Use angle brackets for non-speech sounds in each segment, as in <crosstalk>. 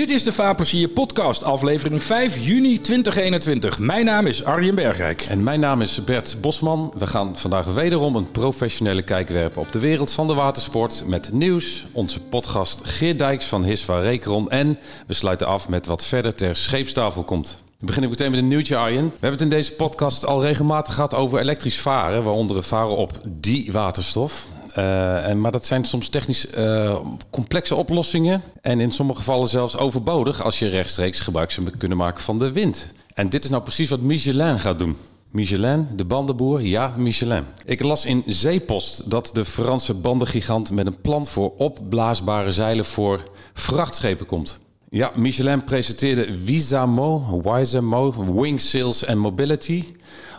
Dit is de Vaarplezier podcast, aflevering 5 juni 2021. Mijn naam is Arjen Bergrijk. En mijn naam is Bert Bosman. We gaan vandaag wederom een professionele kijk werpen op de wereld van de watersport. Met nieuws, onze podcast Geert Dijks van Hiswa Rekron. En we sluiten af met wat verder ter scheepstafel komt. We beginnen meteen met een nieuwtje, Arjen. We hebben het in deze podcast al regelmatig gehad over elektrisch varen, waaronder varen op die waterstof. Uh, en, maar dat zijn soms technisch uh, complexe oplossingen. En in sommige gevallen zelfs overbodig als je rechtstreeks gebruik zou kunnen maken van de wind. En dit is nou precies wat Michelin gaat doen. Michelin, de bandenboer, ja, Michelin. Ik las in Zeepost dat de Franse bandengigant met een plan voor opblaasbare zeilen voor vrachtschepen komt. Ja, Michelin presenteerde Wisamo, Wisamo, Wing and Mobility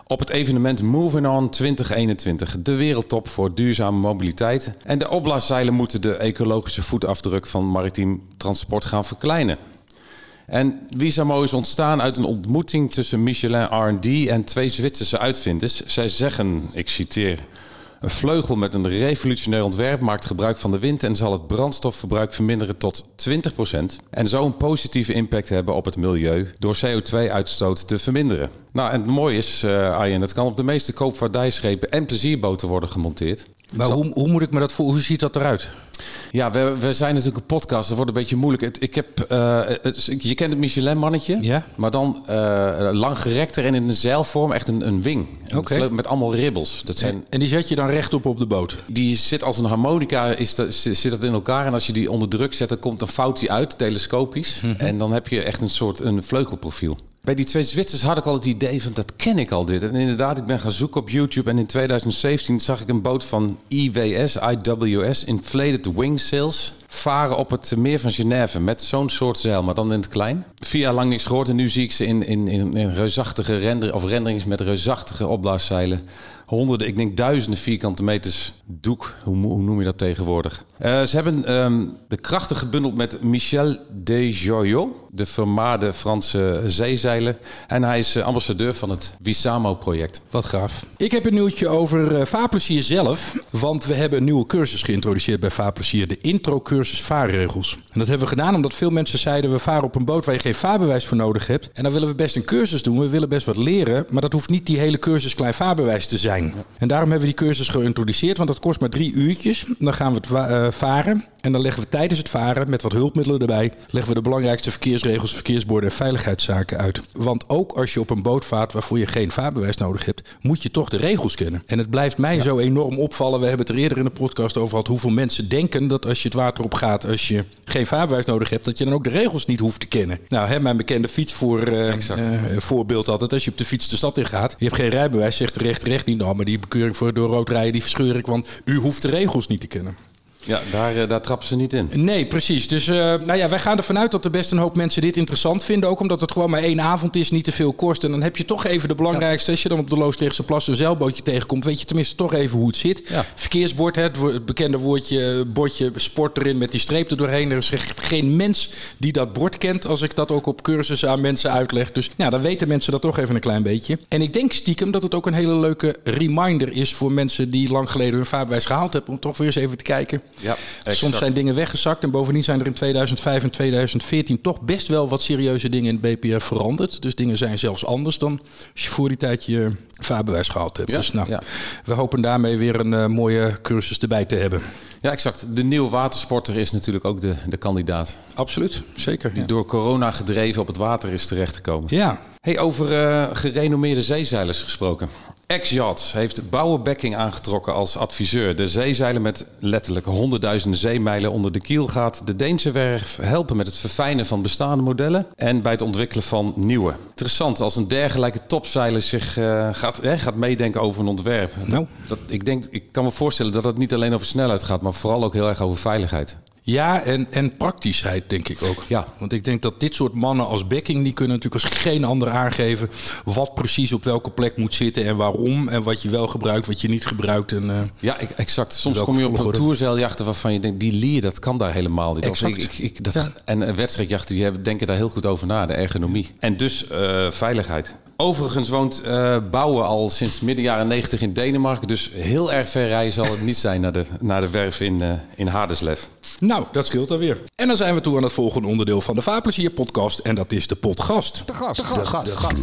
op het evenement Moving On 2021. De wereldtop voor duurzame mobiliteit. En de opblaaszeilen moeten de ecologische voetafdruk van maritiem transport gaan verkleinen. En Wisamo is ontstaan uit een ontmoeting tussen Michelin R&D en twee Zwitserse uitvinders. Zij zeggen, ik citeer... Een vleugel met een revolutionair ontwerp maakt gebruik van de wind en zal het brandstofverbruik verminderen tot 20%. En zo een positieve impact hebben op het milieu door CO2-uitstoot te verminderen. Nou, en het mooie is, uh, Arjen, het kan op de meeste koopvaardijschepen en plezierboten worden gemonteerd. Maar hoe, hoe moet ik me dat voor? Hoe ziet dat eruit? Ja, we, we zijn natuurlijk een podcast. Dat wordt een beetje moeilijk. Ik heb, uh, je kent het Michelin-mannetje. Ja. Maar dan uh, lang gerekter en in een zeilvorm. Echt een, een wing. Okay. Met allemaal ribbels. Dat zijn, en die zet je dan rechtop op de boot? Die zit als een harmonica is dat, zit dat in elkaar. En als je die onder druk zet, dan komt een fout uit, telescopisch. Mm -hmm. En dan heb je echt een soort een vleugelprofiel. Bij die twee Zwitsers had ik al het idee van dat ken ik al dit. En inderdaad, ik ben gaan zoeken op YouTube en in 2017 zag ik een boot van IWS, IWS, Inflated Wing Sails, varen op het meer van Genève met zo'n soort zeil, maar dan in het klein. Jaar lang niks gehoord en nu zie ik ze in, in, in, in reusachtige render, of renderings met reusachtige opblaaszeilen. Honderden, ik denk duizenden vierkante meters doek. Hoe noem je dat tegenwoordig? Uh, ze hebben um, de krachten gebundeld met Michel Desjoyaux, de vermaarde Franse zeezeilen. En hij is ambassadeur van het Wisamo-project. Wat gaaf. Ik heb een nieuwtje over uh, Vaarplezier zelf. Want we hebben een nieuwe cursus geïntroduceerd bij Vaarplezier. De intro-cursus vaarregels. En dat hebben we gedaan omdat veel mensen zeiden... we varen op een boot waar je geen vaarbewijs voor nodig hebt. En dan willen we best een cursus doen. We willen best wat leren. Maar dat hoeft niet die hele cursus klein vaarbewijs te zijn. En daarom hebben we die cursus geïntroduceerd, want dat kost maar drie uurtjes. Dan gaan we het uh, varen en dan leggen we tijdens het varen, met wat hulpmiddelen erbij, leggen we de belangrijkste verkeersregels, verkeersborden en veiligheidszaken uit. Want ook als je op een boot vaart waarvoor je geen vaarbewijs nodig hebt, moet je toch de regels kennen. En het blijft mij ja. zo enorm opvallen. We hebben het er eerder in de podcast over gehad hoeveel mensen denken dat als je het water op gaat, als je geen vaarbewijs nodig hebt, dat je dan ook de regels niet hoeft te kennen. Nou, hè, mijn bekende fietsvoor uh, uh, voorbeeld altijd. Als je op de fiets de stad in gaat, je hebt geen rijbewijs, zegt de rechter recht niet, nou, maar die bekeuring voor door rood rijden, die verscheur ik, want u hoeft de regels niet te kennen. Ja, daar, daar trappen ze niet in. Nee, precies. Dus uh, nou ja, wij gaan ervan uit dat er best een hoop mensen dit interessant vinden. Ook omdat het gewoon maar één avond is, niet te veel kost. En dan heb je toch even de belangrijkste. Ja. Als je dan op de Loosdrechtse Plas een zeilbootje tegenkomt, weet je tenminste toch even hoe het zit. Ja. Verkeersbord, het, het bekende woordje, bordje sport erin met die streep er doorheen. Er is geen mens die dat bord kent als ik dat ook op cursussen aan mensen uitleg. Dus ja, dan weten mensen dat toch even een klein beetje. En ik denk stiekem dat het ook een hele leuke reminder is voor mensen die lang geleden hun vaarbewijs gehaald hebben. Om toch weer eens even te kijken. Ja, Soms zijn dingen weggezakt en bovendien zijn er in 2005 en 2014 toch best wel wat serieuze dingen in het BPR veranderd. Dus dingen zijn zelfs anders dan als je voor die tijd je vaarbewijs gehaald hebt. Ja, dus nou, ja. we hopen daarmee weer een uh, mooie cursus erbij te hebben. Ja, exact. De nieuwe watersporter is natuurlijk ook de, de kandidaat. Absoluut, zeker. Die ja. door corona gedreven op het water is terechtgekomen. Ja. Hey, over uh, gerenommeerde zeezeilers gesproken. Ex-Yachts heeft Bouwenbekking aangetrokken als adviseur. De zeezeilen met letterlijk honderdduizenden zeemijlen onder de kiel gaat de Deense werf helpen met het verfijnen van bestaande modellen en bij het ontwikkelen van nieuwe. Interessant als een dergelijke topzeiler zich uh, gaat, eh, gaat meedenken over een ontwerp. Nou. Dat, ik, denk, ik kan me voorstellen dat het niet alleen over snelheid gaat, maar vooral ook heel erg over veiligheid. Ja, en, en praktischheid denk ik ook. Ja. Want ik denk dat dit soort mannen als Becking... die kunnen natuurlijk als geen ander aangeven... wat precies op welke plek moet zitten en waarom... en wat je wel gebruikt, wat je niet gebruikt. En, uh, ja, exact. Soms kom je op een tourzeiljachten waarvan je denkt... die lier, dat kan daar helemaal niet. Exact. Ik, ik, dat, ja. En wedstrijdjachten, die hebben, denken daar heel goed over na. De ergonomie. En dus uh, veiligheid. Overigens woont uh, Bouwen al sinds midden jaren 90 in Denemarken. Dus heel erg ver rijden zal het niet zijn naar de, naar de werf in, uh, in Haderslev. Nou, dat scheelt alweer. En dan zijn we toe aan het volgende onderdeel van de Vaarplezier podcast. En dat is de potgast. De gast. De gast. De gast.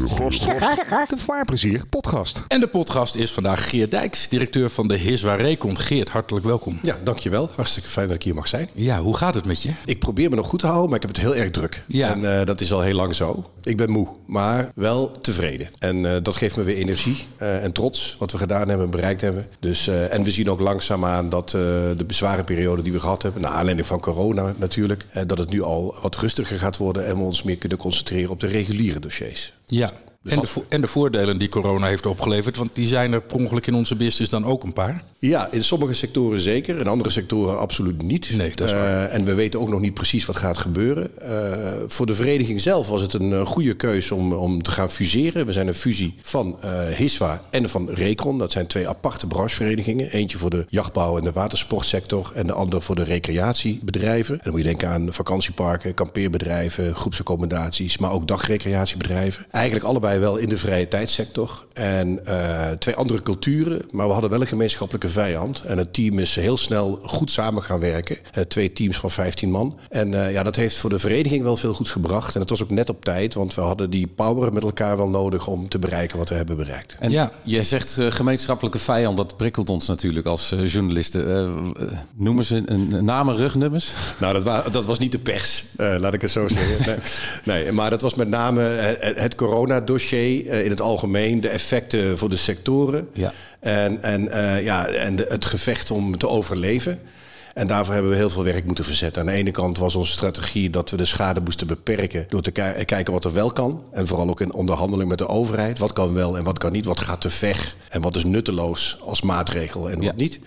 De gast. De vaarplezier podcast. En de potgast is vandaag Geert Dijks, directeur van de Hiswa Recon. Geert, hartelijk welkom. Ja, dankjewel. Hartstikke fijn dat ik hier mag zijn. Ja, hoe gaat het met je? Ik probeer me nog goed te houden, maar ik heb het heel erg druk. Ja. En eh, dat is al heel lang zo. Ik ben moe, maar wel tevreden. En eh, dat geeft me weer energie eh, en trots wat we gedaan hebben en bereikt hebben. Dus, eh, en we zien ook langzaamaan dat de bezwarenperiode die we gehad hebben, naar aanleiding van corona natuurlijk, dat het nu al wat rustiger gaat worden en we ons meer kunnen concentreren op de reguliere dossiers. Ja. En de, vo- en de voordelen die corona heeft opgeleverd, want die zijn er per ongeluk in onze business dan ook een paar. Ja, in sommige sectoren zeker, in andere sectoren absoluut niet. Nee, dat is waar. Eh, en we weten ook nog niet precies wat gaat gebeuren. Eh, voor de vereniging zelf was het een eh, goede keus om, om te gaan fuseren. We zijn een fusie van Hiswa en van Recron. Dat zijn twee aparte brancheverenigingen. Eentje voor de jachtbouw en de watersportsector en de andere voor de recreatiebedrijven. En dan moet je denken aan vakantieparken, kampeerbedrijven, groepsaccommodaties, maar ook dagrecreatiebedrijven. Eigenlijk allebei wel in de vrije tijdssector. En eh, twee andere culturen, maar we hadden wel een gemeenschappelijke vijand. En het team is heel snel goed samen gaan werken. Eh, twee teams van 15 man. En eh, ja, dat heeft voor de vereniging wel veel goeds gebracht. En het was ook net op tijd, want we hadden die power met elkaar wel nodig om te bereiken wat we hebben bereikt. En Ja. jij zegt gemeenschappelijke vijand, dat prikkelt ons natuurlijk als journalisten. Noemen ze een, namen, rugnummers? <laughs> Nou, dat, wa- dat was niet de pers, eh, laat ik het zo zeggen. <laughs> Nee, nee, maar dat was met name het, het eh, in het algemeen, de effecten voor de sectoren Ja. en, en, eh, ja, en de- het gevecht om te overleven. En daarvoor hebben we heel veel werk moeten verzetten. Aan de ene kant was onze strategie dat we de schade moesten beperken door te ki- kijken wat er wel kan. En vooral ook in onderhandeling met de overheid. Wat kan wel en wat kan niet? Wat gaat te ver en wat is nutteloos als maatregel en Ja. wat niet?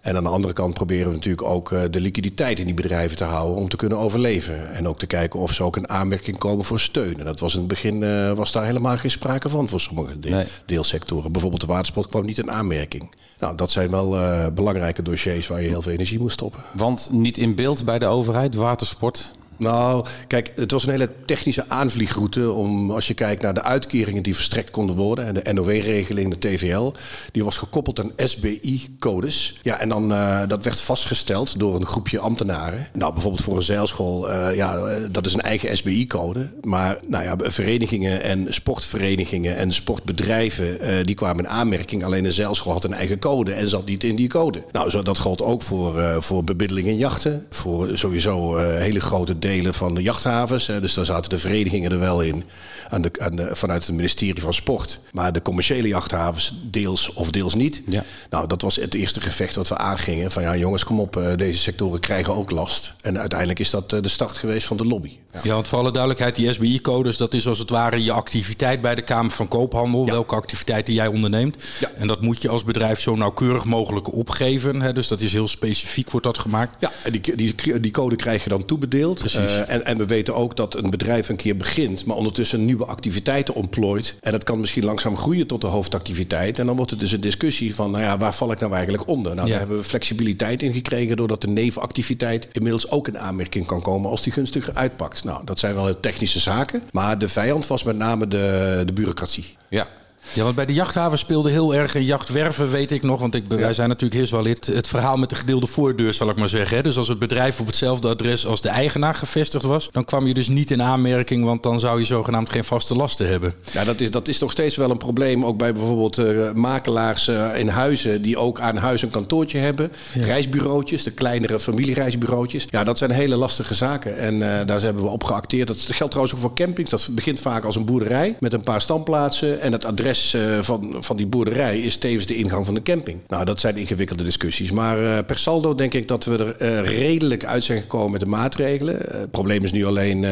En aan de andere kant proberen we natuurlijk ook eh, de liquiditeit in die bedrijven te houden om te kunnen overleven. En ook te kijken of ze ook in aanmerking komen voor steun. En dat was in het begin eh, was daar helemaal geen sprake van voor sommige de- Nee. deelsectoren. Bijvoorbeeld de watersport kwam niet in aanmerking. Nou, dat zijn wel eh, belangrijke dossiers waar je heel veel energie moet stoppen. Want niet in beeld bij de overheid, watersport. Nou, kijk, het was een hele technische aanvliegroute. Om, als je kijkt naar de uitkeringen die verstrekt konden worden. En de NOW-regeling, de TVL. Die was gekoppeld aan SBI-codes. Ja, en dan, eh, dat werd vastgesteld door een groepje ambtenaren. Nou, bijvoorbeeld voor een zeilschool. eh, ja, eh, dat is een eigen SBI-code. Maar nou ja, verenigingen en sportverenigingen en sportbedrijven. die kwamen in aanmerking. Alleen een zeilschool had een eigen code en zat niet in die code. Nou, zo, dat gold ook voor, voor bemiddeling in jachten. Voor sowieso hele grote delen van de jachthavens. hè. dus daar zaten de verenigingen er wel in. Aan de, aan de, vanuit het ministerie van Sport. Maar de commerciële jachthavens deels of deels niet. Ja. Nou, dat was het eerste gevecht wat we aangingen. Van ja, jongens, kom op. eh, deze sectoren krijgen ook last. En uiteindelijk is dat eh, de start geweest van de lobby. Ja. Ja, want voor alle duidelijkheid, die SBI-codes, dat is als het ware je activiteit bij de Kamer van Koophandel. Ja. Welke activiteiten jij onderneemt. Ja. En dat moet je als bedrijf zo nauwkeurig mogelijk opgeven. Hè? Dus dat is heel specifiek, wordt dat gemaakt. Ja, en die, die, die code krijg je dan toebedeeld. Precies. Eh, en, en we weten ook dat een bedrijf een keer begint, maar ondertussen nieuwe activiteiten ontplooit. En dat kan misschien langzaam groeien tot de hoofdactiviteit. En dan wordt het dus een discussie van, nou ja, waar val ik nou eigenlijk onder? Nou, Ja. daar hebben we flexibiliteit in gekregen, doordat de nevenactiviteit inmiddels ook in aanmerking kan komen als die gunstiger uitpakt. Nou, dat zijn wel heel technische zaken. Maar de vijand was met name de, de bureaucratie. Ja. Ja, want bij de jachthaven speelde heel erg in jachtwerven, weet ik nog. Want ik, wij zijn natuurlijk heers wel lid. Het verhaal met de gedeelde voordeur, zal ik maar zeggen. Hè. Dus als het bedrijf op hetzelfde adres als de eigenaar gevestigd was... dan kwam je dus niet in aanmerking, want dan zou je zogenaamd geen vaste lasten hebben. Ja, dat is, dat is nog steeds wel een probleem. Ook bij bijvoorbeeld eh, makelaars eh, in huizen die ook aan huis een kantoortje hebben. Reisbureautjes, de kleinere familiereisbureautjes. Ja, dat zijn hele lastige zaken. En eh, daar hebben we op geacteerd. Dat geldt trouwens ook voor campings. Dat begint vaak als een boerderij met een paar standplaatsen. En het adres eh, van, van die boerderij is tevens de ingang van de camping. Nou, dat zijn ingewikkelde discussies. Maar eh, per saldo denk ik dat we er eh, redelijk uit zijn gekomen met de maatregelen. Het probleem is nu alleen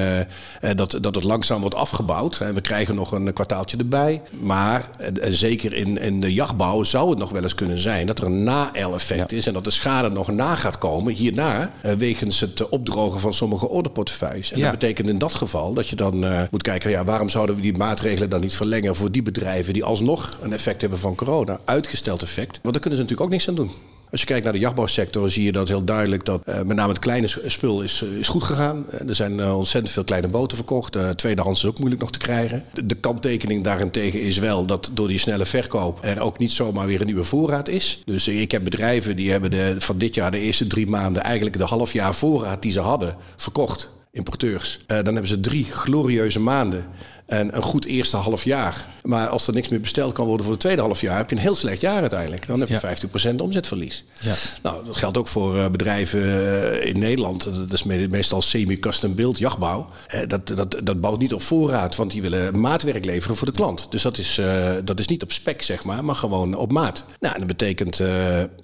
dat, dat het langzaam wordt afgebouwd. En we krijgen nog een kwartaaltje erbij. Maar zeker in, in de jachtbouw zou het nog wel eens kunnen zijn dat er een na-effect is. En dat de schade nog na gaat komen hierna. wegens het opdrogen van sommige orderportefeuilles. En Ja. dat betekent in dat geval dat je dan moet kijken. Ja, waarom zouden we die maatregelen dan niet verlengen voor die bedrijven die alsnog een effect hebben van corona? Uitgesteld effect. Want daar kunnen ze natuurlijk ook niks aan doen. Als je kijkt naar de jachtbouwsector, zie je dat heel duidelijk dat uh, met name het kleine spul is, is goed gegaan. er zijn ontzettend veel kleine boten verkocht. tweedehands is ook moeilijk nog te krijgen. De, kanttekening daarentegen is wel dat door die snelle verkoop er ook niet zomaar weer een nieuwe voorraad is. Dus ik heb bedrijven die hebben de, van dit jaar de eerste drie maanden eigenlijk de half jaar voorraad die ze hadden verkocht importeurs. Uh, dan hebben ze drie glorieuze maanden en een goed eerste half jaar. Maar als er niks meer besteld kan worden voor het tweede half jaar, heb je een heel slecht jaar uiteindelijk. Dan heb je 50% omzetverlies. Ja. Nou, dat geldt ook voor uh, bedrijven uh, in Nederland. Dat is meestal semi-custom build jachtbouw. Uh, dat, dat, dat bouwt niet op voorraad, want die willen maatwerk leveren voor de klant. Dus dat is, dat is niet op spec, zeg maar, maar gewoon op maat. Nou, en dat betekent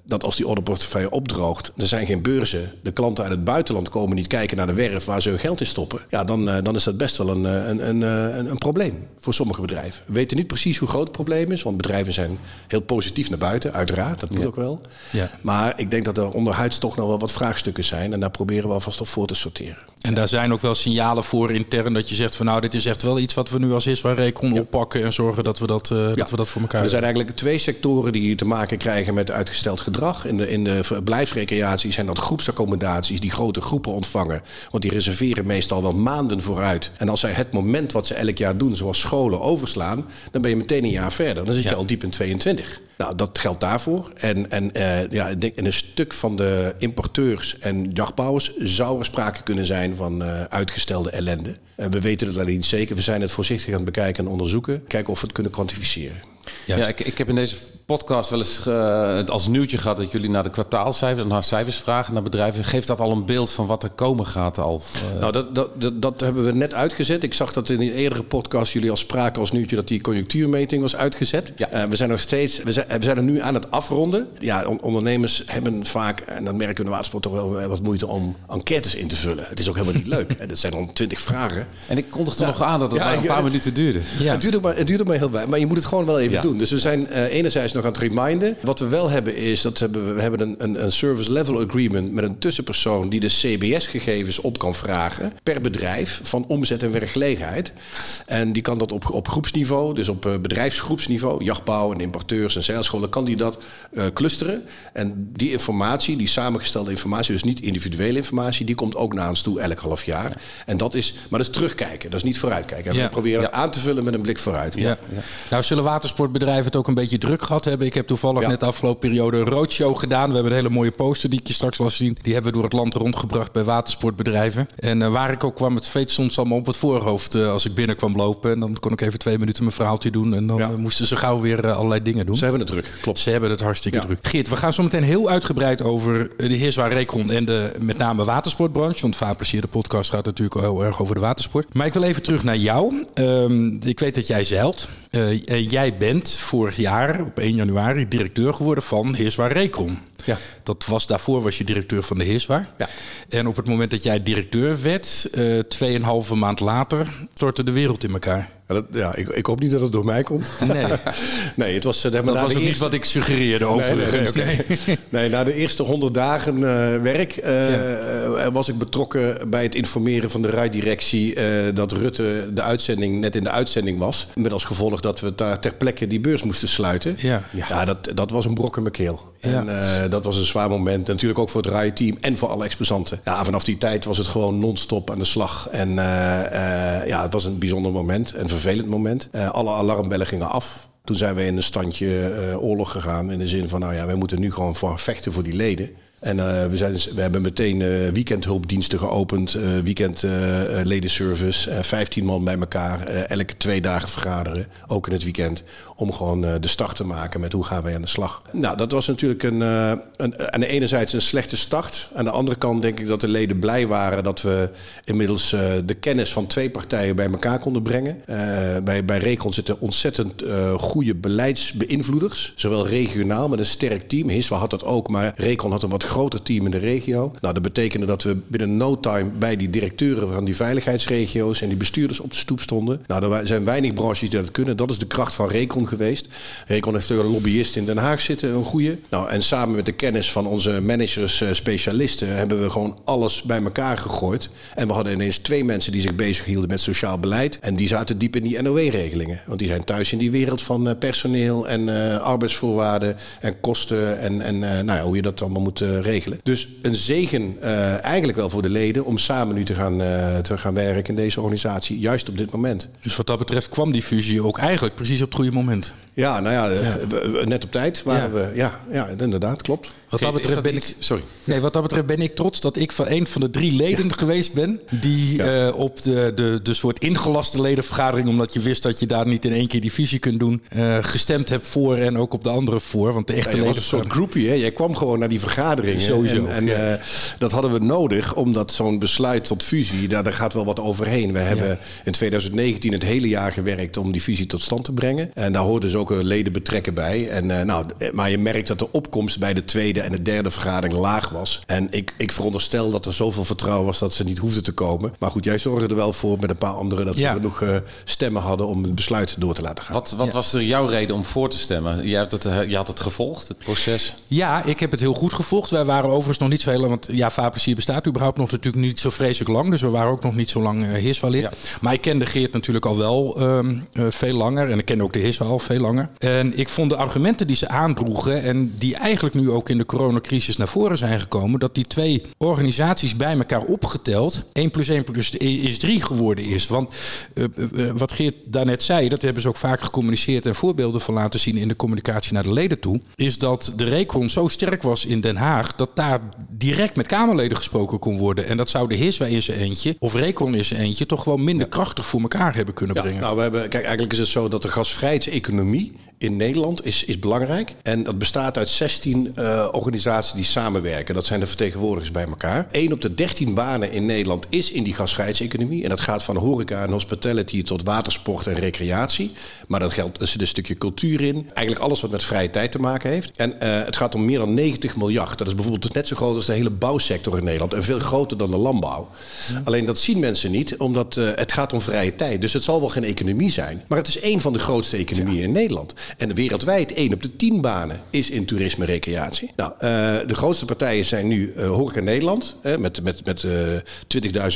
dat als die orderportefeuille opdroogt, er zijn geen beurzen, de klanten uit het buitenland komen niet kijken naar de werf waar ze hun geld in stoppen. Ja, dan, dan is dat best wel een, een, een, een, een probleem voor sommige bedrijven. We weten niet precies hoe groot het probleem is, want bedrijven zijn heel positief naar buiten, uiteraard, dat moet ook wel. Ja. Maar ik denk dat er onderhuids toch nog wel wat vraagstukken zijn en daar proberen we alvast op voor te sorteren. En daar zijn ook wel signalen voor intern dat je zegt van nou, dit is echt wel iets wat we nu als ISWA Recon ja. oppakken en zorgen dat we dat, uh, dat we dat voor elkaar Er zijn eigenlijk twee sectoren die te maken krijgen met uitgesteld gedrag. In de, in de verblijfsrecreatie zijn dat groepsaccommodaties die grote groepen ontvangen. Want die reserveren meestal wel maanden vooruit. En als zij het moment wat ze elk jaar doen, zoals scholen, overslaan, dan ben je meteen een jaar verder. Dan zit je al diep in 22. Nou, dat geldt daarvoor. En, en uh, ja, ik denk, in een stuk van de importeurs en jachtbouwers zou er sprake kunnen zijn van uh, uitgestelde ellende. We weten het alleen niet zeker. We zijn het voorzichtig aan het bekijken en onderzoeken. Kijken of we het kunnen kwantificeren. Ja, ik, ik heb in deze podcast wel eens uh, als nieuwtje gehad dat jullie naar de kwartaalcijfers en naar cijfers vragen naar bedrijven. Geeft dat al een beeld van wat er komen gaat al? Uh... Nou, dat, dat, dat, dat, hebben we net uitgezet. Ik zag dat in een eerdere podcast jullie al spraken als nieuwtje dat die conjunctuurmeting was uitgezet. Ja. Uh, we zijn nog steeds, we zijn, we zijn er nu aan het afronden. Ja, on, ondernemers hebben vaak, en dan merken we in de watersport toch wel wat moeite om enquêtes in te vullen. Het is ook helemaal niet leuk. Dat zijn dan twintig vragen. En ik kondigde ja. nog aan dat het ja, maar een paar minuten duurde. Ja. Het duurde maar, het duurde maar heel bij, maar je moet het gewoon wel even doen. Dus we zijn enerzijds nog aan het reminden. Wat we wel hebben is dat we, we hebben een, een, een service level agreement met een tussenpersoon die de CBS-gegevens op kan vragen per bedrijf van omzet en werkgelegenheid. En die kan dat op, op groepsniveau, dus op uh, bedrijfsgroepsniveau, jachtbouw en importeurs en zeilscholen, kan die dat uh, clusteren. En die informatie, die samengestelde informatie, dus niet individuele informatie, die komt ook naar ons toe elk half jaar. En dat is, maar dat is terugkijken, dat is niet vooruitkijken. Ja. We proberen ja. aan te vullen met een blik vooruit. Ja. Nou, zullen watersportbedrijven het ook een beetje druk gehad hebben? Ik heb toevallig net de afgelopen periode een roadshow gedaan. We hebben een hele mooie poster die ik je straks laat zien. Die hebben we door het land rondgebracht bij watersportbedrijven. En uh, waar ik ook kwam, het zweet soms allemaal op het voorhoofd uh, als ik binnenkwam lopen. En dan kon ik even twee minuten mijn verhaaltje doen. En dan ja. moesten ze gauw weer allerlei dingen doen. Ze hebben het druk, klopt. Ze hebben het hartstikke druk. Geert, we gaan zo meteen heel uitgebreid over de Heerswaar Recon en de met name watersportbranche. Want Vaarplezier, de podcast, gaat natuurlijk heel erg over de watersport. Maar ik wil even terug naar jou. Um, ik weet dat jij zeilt. Uh, jij bent vorig jaar op 1 januari directeur geworden van Heerswaar Recon. Ja. Dat was, daarvoor was je directeur van de Heerswaar. Ja. En op het moment dat jij directeur werd, uh, tweeënhalve maand later, stortte de wereld in elkaar. Ja, dat, ja ik, ik, hoop niet dat het door mij komt. Nee, <laughs> nee het was, dat was ook eerste... niet wat ik suggereerde overigens. Nee, nee, okay. <laughs> nee, na de eerste honderd dagen uh, werk uh, ja. was ik betrokken bij het informeren van de rijdirectie dat Rutte de uitzending net in de uitzending was. Met als gevolg dat we daar ter plekke die beurs moesten sluiten. Ja, ja. dat, dat was een brok in mijn keel. En dat was een zwaar moment. Natuurlijk ook voor het rijteam en voor alle exposanten. Ja, vanaf die tijd was het gewoon non-stop aan de slag. En ja, het was een bijzonder moment. En vervelend moment. Uh, alle alarmbellen gingen af. Toen zijn we in een standje uh, oorlog gegaan. In de zin van, nou ja, wij moeten nu gewoon voor vechten voor die leden. En uh, we, zijn, we hebben meteen uh, weekendhulpdiensten geopend, uh, weekendledenservice, 15 man bij elkaar, elke twee dagen vergaderen, ook in het weekend, om gewoon de start te maken met hoe gaan wij aan de slag. Nou, dat was natuurlijk een, een, aan de ene zijde een slechte start. Aan de andere kant denk ik dat de leden blij waren dat we inmiddels de kennis van twee partijen bij elkaar konden brengen. bij, bij Recon zitten ontzettend goede beleidsbeïnvloeders, zowel regionaal met een sterk team. Hiswa had dat ook, maar Recon had een wat groter team in de regio. Nou, dat betekende dat we binnen no time bij die directeuren van die veiligheidsregio's en die bestuurders op de stoep stonden. Nou, er zijn weinig branches die dat kunnen. Dat is de kracht van Recon geweest. Recon heeft een lobbyist in Den Haag zitten, een goede. Nou, en samen met de kennis van onze managers, eh, specialisten, hebben we gewoon alles bij elkaar gegooid. En we hadden ineens twee mensen die zich bezighielden met sociaal beleid. En die zaten diep in die NOW-regelingen. Want die zijn thuis in die wereld van eh, personeel en uh, arbeidsvoorwaarden en kosten en, en nou ja, hoe je dat allemaal moet regelen. Dus een zegen eigenlijk wel voor de leden om samen nu te gaan, te gaan werken in deze organisatie, juist op dit moment. Dus wat dat betreft kwam die fusie ook eigenlijk precies op het goede moment. Ja, nou ja, ja. net op tijd waren we. Ja, ja, inderdaad, klopt. Wat dat betreft ben ik. Sorry. Nee, wat dat betreft ben ik trots dat ik van een van de drie leden geweest ben. die uh, op de, de, de soort ingelaste ledenvergadering. omdat je wist dat je daar niet in één keer die visie kunt doen. Uh, gestemd hebt voor en ook op de andere voor. Want de echte ja, leden. een soort groepie, hè? Jij kwam gewoon naar die vergadering. Sowieso. En, en uh, dat hadden we nodig, omdat zo'n besluit tot fusie. daar, daar gaat wel wat overheen. We hebben in 2019 het hele jaar gewerkt om die fusie tot stand te brengen. En daar hoorden ze ook leden betrekken bij. En, nou, maar je merkt dat de opkomst bij de tweede en de derde vergadering laag was. En ik, ik veronderstel dat er zoveel vertrouwen was dat ze niet hoefden te komen. Maar goed, jij zorgde er wel voor met een paar anderen dat we genoeg uh, stemmen hadden om het besluit door te laten gaan. Wat, wat was er jouw reden om voor te stemmen? Jij hebt het, eh, je had het gevolgd, het proces? Ja, ik heb het heel goed gevolgd. Wij waren overigens nog niet zo heel lang, want ja, Vaarplezier bestaat überhaupt nog natuurlijk niet zo vreselijk lang. Dus we waren ook nog niet zo lang uh. Ja. Maar ik kende Geert natuurlijk al wel um, uh, veel langer. En ik kende ook de Heerswal al veel langer. En ik vond de argumenten die ze aandroegen en die eigenlijk nu ook in de coronacrisis naar voren zijn gekomen, dat die twee organisaties bij elkaar opgeteld 1 plus 1 plus is 3 geworden is. Want uh, wat Geert daarnet zei, dat hebben ze ook vaak gecommuniceerd en voorbeelden van laten zien in de communicatie naar de leden toe, is dat de Recon zo sterk was in Den Haag dat daar direct met Kamerleden gesproken kon worden. En dat zou de Heerswij in zijn eentje of Recon in zijn eentje toch gewoon minder krachtig voor elkaar hebben kunnen brengen. Nou, we hebben, kijk, eigenlijk is het zo dat de gasvrijheidseconomie in Nederland is, is belangrijk. En dat bestaat uit 16 uh, organisaties die samenwerken. Dat zijn de vertegenwoordigers bij elkaar. 1 op de 13 banen in Nederland is in die gasvrijheidseconomie. En dat gaat van horeca en hospitality tot watersport en recreatie. Maar dat geldt, er zit een stukje cultuur in. Eigenlijk alles wat met vrije tijd te maken heeft. En uh, het gaat om meer dan 90 miljard. Dat is bijvoorbeeld net zo groot als de hele bouwsector in Nederland. En veel groter dan de landbouw. Ja. Alleen dat zien mensen niet, omdat uh, het gaat om vrije tijd. Dus het zal wel geen economie zijn. Maar het is één van de grootste economieën ja. in Nederland. En wereldwijd 1 op de 10 banen is in toerisme recreatie. Nou, uh, de grootste partijen zijn nu uh, Horeca Nederland, met, met, met uh,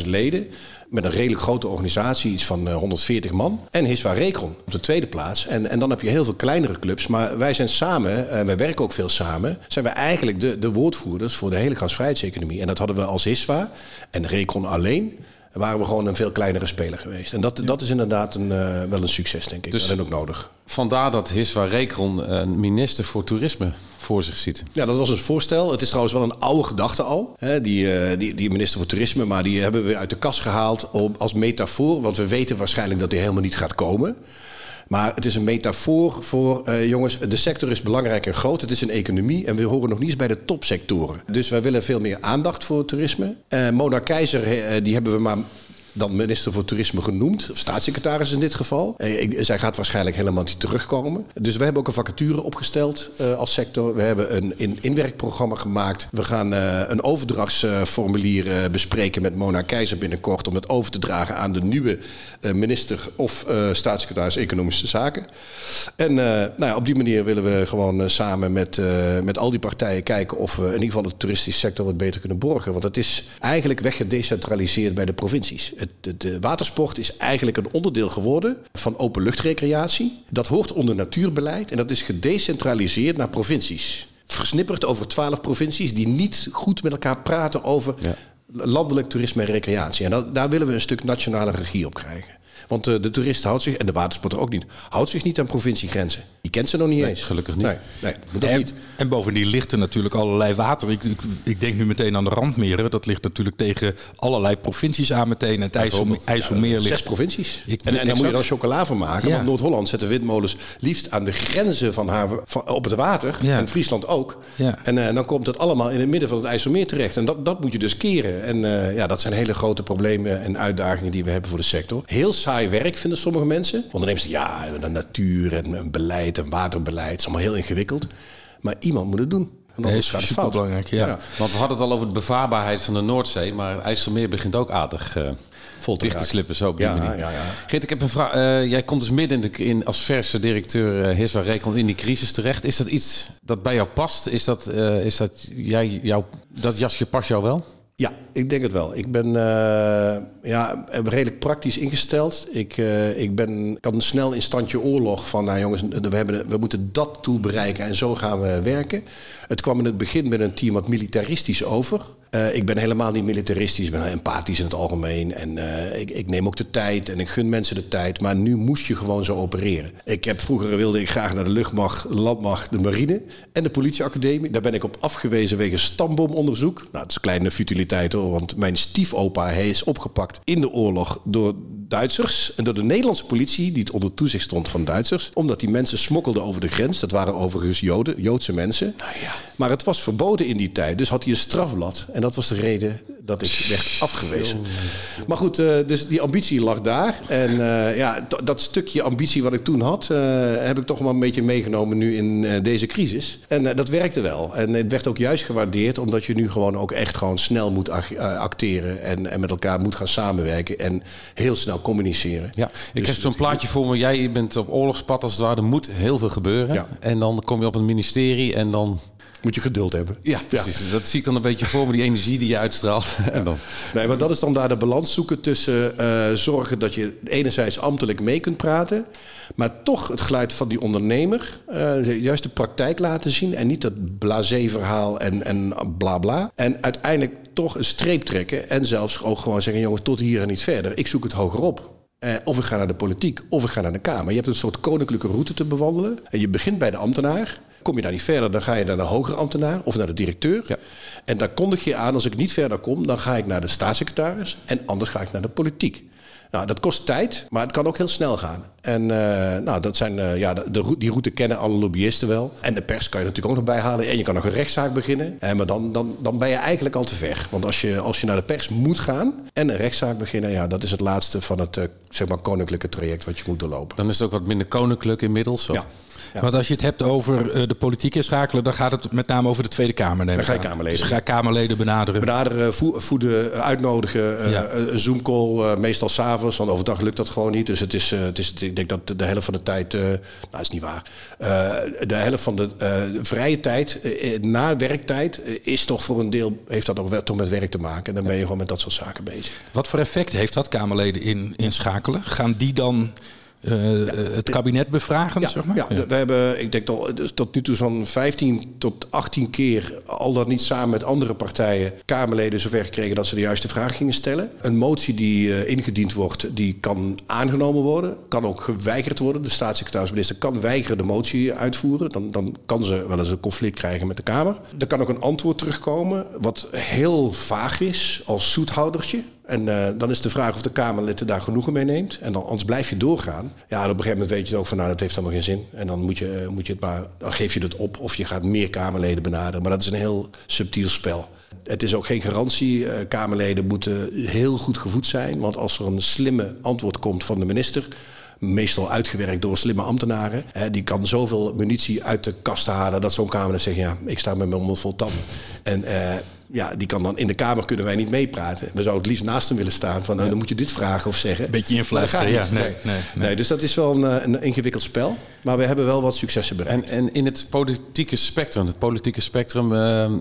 20.000 leden. Met een redelijk grote organisatie, iets van 140 man. En Hiswa Recon op de tweede plaats. En, en dan heb je heel veel kleinere clubs. Maar wij zijn samen, en wij werken ook veel samen... zijn wij eigenlijk de, de woordvoerders voor de hele gasvrijheidseconomie. En dat hadden we als Hiswa en Recon alleen waren we gewoon een veel kleinere speler geweest. En dat, ja. dat is inderdaad een, uh, wel een succes, denk ik. Dus dat is ook nodig. Vandaar dat Hiswa Rekron een minister voor toerisme voor zich ziet. Ja, dat was een voorstel. Het is trouwens wel een oude gedachte al. Hè, die, uh, die, die minister voor toerisme, maar die hebben we uit de kast gehaald om, als metafoor. Want we weten waarschijnlijk dat die helemaal niet gaat komen. Maar het is een metafoor voor, uh, jongens, de sector is belangrijk en groot. Het is een economie en we horen nog niet eens bij de topsectoren. Dus wij willen veel meer aandacht voor toerisme. Uh, Mona Keizer, uh, die hebben we maar dan minister voor Toerisme genoemd, of staatssecretaris in dit geval. Eh, zij gaat waarschijnlijk helemaal niet terugkomen. Dus we hebben ook een vacature opgesteld uh, als sector. We hebben een in inwerkprogramma gemaakt. We gaan uh, een overdrachtsformulier bespreken met Mona Keizer binnenkort om het over te dragen aan de nieuwe minister of staatssecretaris Economische Zaken. En nou ja, op die manier willen we gewoon samen met, met al die partijen kijken of we in ieder geval de toeristische sector wat beter kunnen borgen. Want het is eigenlijk weggedecentraliseerd bij de provincies. Het, de watersport is eigenlijk een onderdeel geworden van openluchtrecreatie. Dat hoort onder natuurbeleid en dat is gedecentraliseerd naar provincies. Versnipperd over twaalf provincies die niet goed met elkaar praten over ja. landelijk toerisme en recreatie. En dat, daar willen we een stuk nationale regie op krijgen. Want uh, de toerist houdt zich, en de watersporter ook niet, houdt zich niet aan provinciegrenzen. Die kent ze nog niet nee, eens. Gelukkig niet. Nee, nee dat en, niet. En bovendien ligt er natuurlijk allerlei water. Ik, ik, ik, denk nu meteen aan de randmeren. Dat ligt natuurlijk tegen allerlei provincies aan meteen. Het IJssel, IJsselmeer ligt... Zes provincies. Ik, en, en daar moet je dan chocola van maken. Ja. Want Noord-Holland zetten windmolens liefst aan de grenzen van haar, van, op het water. Ja. En Friesland ook. Ja. En uh, dan komt het allemaal in het midden van het IJsselmeer terecht. En dat, dat moet je dus keren. En uh, ja, dat zijn hele grote problemen en uitdagingen die we hebben voor de sector. Heel saai werk vinden sommige mensen. Ondernemers ja, de natuur en, en beleid en waterbeleid. Is allemaal heel ingewikkeld. Maar iemand moet het doen. Want Nee, anders is gaat het super fout. belangrijk, ja. Want we hadden het al over de bevaarbaarheid van de Noordzee. Maar IJsselmeer begint ook aardig eh, Vol te dicht te slippen. Zo op die Ja, manier. ja, ja. Geert, ik heb een vraag. Eh, jij komt dus midden in, de, in als verse directeur uh, Hiswa Rekon in die crisis terecht. Is dat iets dat bij jou past? Is dat, uh, is dat, jij, jou, dat jasje past jou wel? Ja, ik denk het wel. Ik ben uh, ja, redelijk praktisch ingesteld. Ik, uh, ik ben, kan snel in standje oorlog van... nou jongens, we, hebben, we moeten dat doel bereiken en zo gaan we werken. Het kwam in het begin met een team wat militaristisch over. Uh, ik ben helemaal niet militaristisch, ik ben empathisch in het algemeen. En ik, ik, neem ook de tijd en ik gun mensen de tijd. Maar nu moest je gewoon zo opereren. Ik heb, vroeger wilde ik graag naar de luchtmacht, landmacht, de marine en de politieacademie. Daar ben ik op afgewezen wegens stamboomonderzoek. Nou, het is kleine futiliteit hoor, want mijn stiefopa hij is opgepakt in de oorlog door Duitsers en door de Nederlandse politie, die het onder toezicht stond van Duitsers, omdat die mensen smokkelden over de grens. Dat waren overigens Joden, Joodse mensen. Nou ja. Maar het was verboden in die tijd, dus had hij een strafblad. En dat was de reden dat ik werd afgewezen. Maar goed, uh, dus die ambitie lag daar. En uh, ja, dat stukje ambitie wat ik toen had, uh, heb ik toch wel een beetje meegenomen nu in deze crisis. En dat werkte wel. En het werd ook juist gewaardeerd, omdat je nu gewoon ook echt gewoon snel moet acteren en, en met elkaar moet gaan samenwerken en heel snel communiceren. Ja, ik Dus heb zo'n plaatje voor me. Jij bent op oorlogspad als het ware. Er moet heel veel gebeuren. Ja. En dan kom je op een ministerie en dan... Moet je geduld hebben. Ja, precies. Dat zie ik dan een beetje voor me, die energie die je uitstraalt. <laughs> en dan... Nee, maar dat is dan daar de balans zoeken tussen uh, zorgen dat je enerzijds ambtelijk mee kunt praten, maar toch het geluid van die ondernemer, uh, juist de praktijk laten zien en niet dat blasé verhaal en, en bla bla. En uiteindelijk toch een streep trekken en zelfs ook gewoon zeggen, jongens, tot hier en niet verder. Ik zoek het hoger op. Uh, of ik ga naar de politiek, of ik ga naar de Kamer. Je hebt een soort koninklijke route te bewandelen. En je begint bij de ambtenaar. Kom je daar niet verder, dan ga je naar de hogere ambtenaar of naar de directeur. Ja. En daar kondig je aan, als ik niet verder kom, dan ga ik naar de staatssecretaris. En anders ga ik naar de politiek. Nou, dat kost tijd, maar het kan ook heel snel gaan. En uh, nou, dat zijn, uh, ja, de, de, die route kennen alle lobbyisten wel. En de pers kan je natuurlijk ook nog bijhalen. En je kan nog een rechtszaak beginnen. Uh, maar dan, dan, dan ben je eigenlijk al te ver. Want als je, als je naar de pers moet gaan en een rechtszaak beginnen... ja, dat is het laatste van het zeg maar, koninklijke traject wat je moet doorlopen. Dan is het ook wat minder koninklijk inmiddels. Zo. Ja. Ja. Want als je het hebt over uh, de politiek inschakelen, dan gaat het met name over de Tweede Kamer. Neem dan ga je. Kamerleden. Dus ga Kamerleden benaderen. Benaderen, voeden, uitnodigen, uh, Ja. een Zoom-call, uh, meestal s'avonds, want overdag lukt dat gewoon niet. Dus het is, het is ik denk dat de helft van de tijd, nou is niet waar, de helft van de vrije tijd, na werktijd, is toch voor een deel, heeft dat ook wel toch met werk te maken. En dan ben je gewoon met dat soort zaken bezig. Wat voor effect heeft dat Kamerleden in, inschakelen? Gaan die dan uh, ja, het kabinet bevragen, ja, zeg maar? Ja, ja, we hebben, ik denk tot, dus tot nu toe zo'n 15 tot 18 keer, al dat niet samen met andere partijen, Kamerleden zover gekregen dat ze de juiste vraag gingen stellen. Een motie die uh, ingediend wordt, die kan aangenomen worden, kan ook geweigerd worden. De staatssecretaris-minister kan weigeren de motie uitvoeren. Dan, dan kan ze wel eens een conflict krijgen met de Kamer. Er kan ook een antwoord terugkomen, wat heel vaag is, als zoethoudertje. En uh, dan is de vraag of de Kamerlid daar genoegen mee neemt. En dan, anders blijf je doorgaan. Ja, op een gegeven moment weet je ook van, nou, dat heeft allemaal geen zin. En dan moet je, moet je het maar, dan geef je het op. Of je gaat meer Kamerleden benaderen. Maar dat is een heel subtiel spel. Het is ook geen garantie. Uh, Kamerleden moeten heel goed gevoed zijn. Want als er een slimme antwoord komt van de minister meestal uitgewerkt door slimme ambtenaren. Hè, die kan zoveel munitie uit de kast halen dat zo'n Kamerlid zegt: Ja, ik sta met mijn mond vol tanden. En ja, die kan dan in de Kamer kunnen wij niet meepraten. We zouden het liefst naast hem willen staan. Van, nou, dan moet je dit vragen of zeggen. Beetje influisteren, ja. Nee, nee, nee. nee, dus dat is wel een, een, ingewikkeld spel. Maar we hebben wel wat successen bereikt. En, en in het politieke spectrum, het politieke spectrum uh,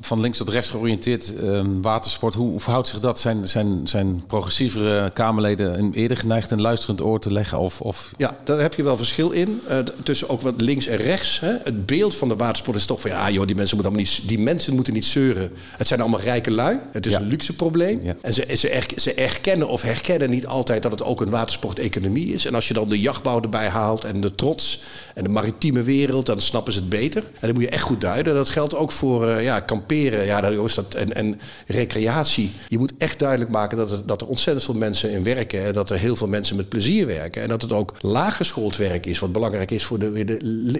van links tot rechts georiënteerd, uh, watersport, hoe, hoe verhoudt zich dat? Zijn, zijn, zijn progressievere Kamerleden een eerder geneigd een luisterend oor te leggen? Of, of... Ja, daar heb je wel verschil in. Uh, tussen ook wat links en rechts. Hè. Het beeld van de watersport is toch van ja, joh, die mensen moeten, allemaal niet, die mensen moeten niet zeuren. Het zijn allemaal rijke lui. Het is Ja. een luxe probleem. Ja. En ze, ze, er- ze erkennen of herkennen niet altijd dat het ook een watersporteconomie is. En als je dan de jachtbouw erbij haalt en de trots en de maritieme wereld, dan snappen ze het beter. En dat moet je echt goed duiden. Dat geldt ook voor eh, ja, kamperen ja, dat is dat, en, en recreatie. Je moet echt duidelijk maken dat er, dat er ontzettend veel mensen in werken. En dat er heel veel mensen met plezier werken. En dat het ook laaggeschoold werk is, wat belangrijk is voor de,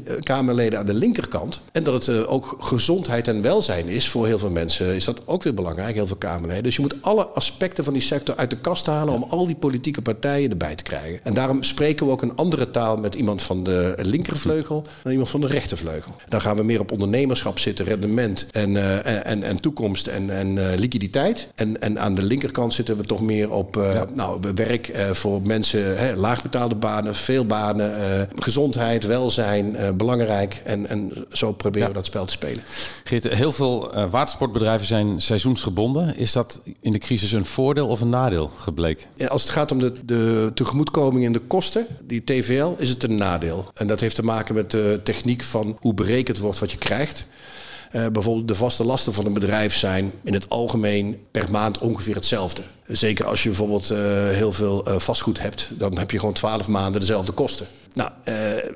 eh, Kamerleden aan de linkerkant. En dat het eh, ook gezondheid en welzijn is voor heel veel mensen is dat ook weer belangrijk, heel veel Kamerleden. Dus je moet alle aspecten van die sector uit de kast halen om al die politieke partijen erbij te krijgen. En daarom spreken we ook een andere taal met iemand van de linkervleugel dan iemand van de rechtervleugel. Dan gaan we meer op ondernemerschap zitten, rendement en, uh, en, en toekomst en, en uh, liquiditeit. En, en aan de linkerkant zitten we toch meer op ja. nou, werk voor mensen, hè, laagbetaalde banen, veel banen, gezondheid, welzijn, belangrijk. En, en zo proberen ja. we dat spel te spelen. Geert, heel veel uh, watersportbedrijven zijn seizoensgebonden. Is dat in de crisis een voordeel of een nadeel gebleken? Ja, als het gaat om de, de tegemoetkoming en de kosten, die TVL, is het een nadeel. En dat heeft te maken met de techniek van hoe berekend wordt wat je krijgt. Uh, bijvoorbeeld de vaste lasten van een bedrijf zijn in het algemeen per maand ongeveer hetzelfde. Zeker als je bijvoorbeeld uh, heel veel uh, vastgoed hebt, dan heb je gewoon 12 maanden dezelfde kosten. Nou, eh,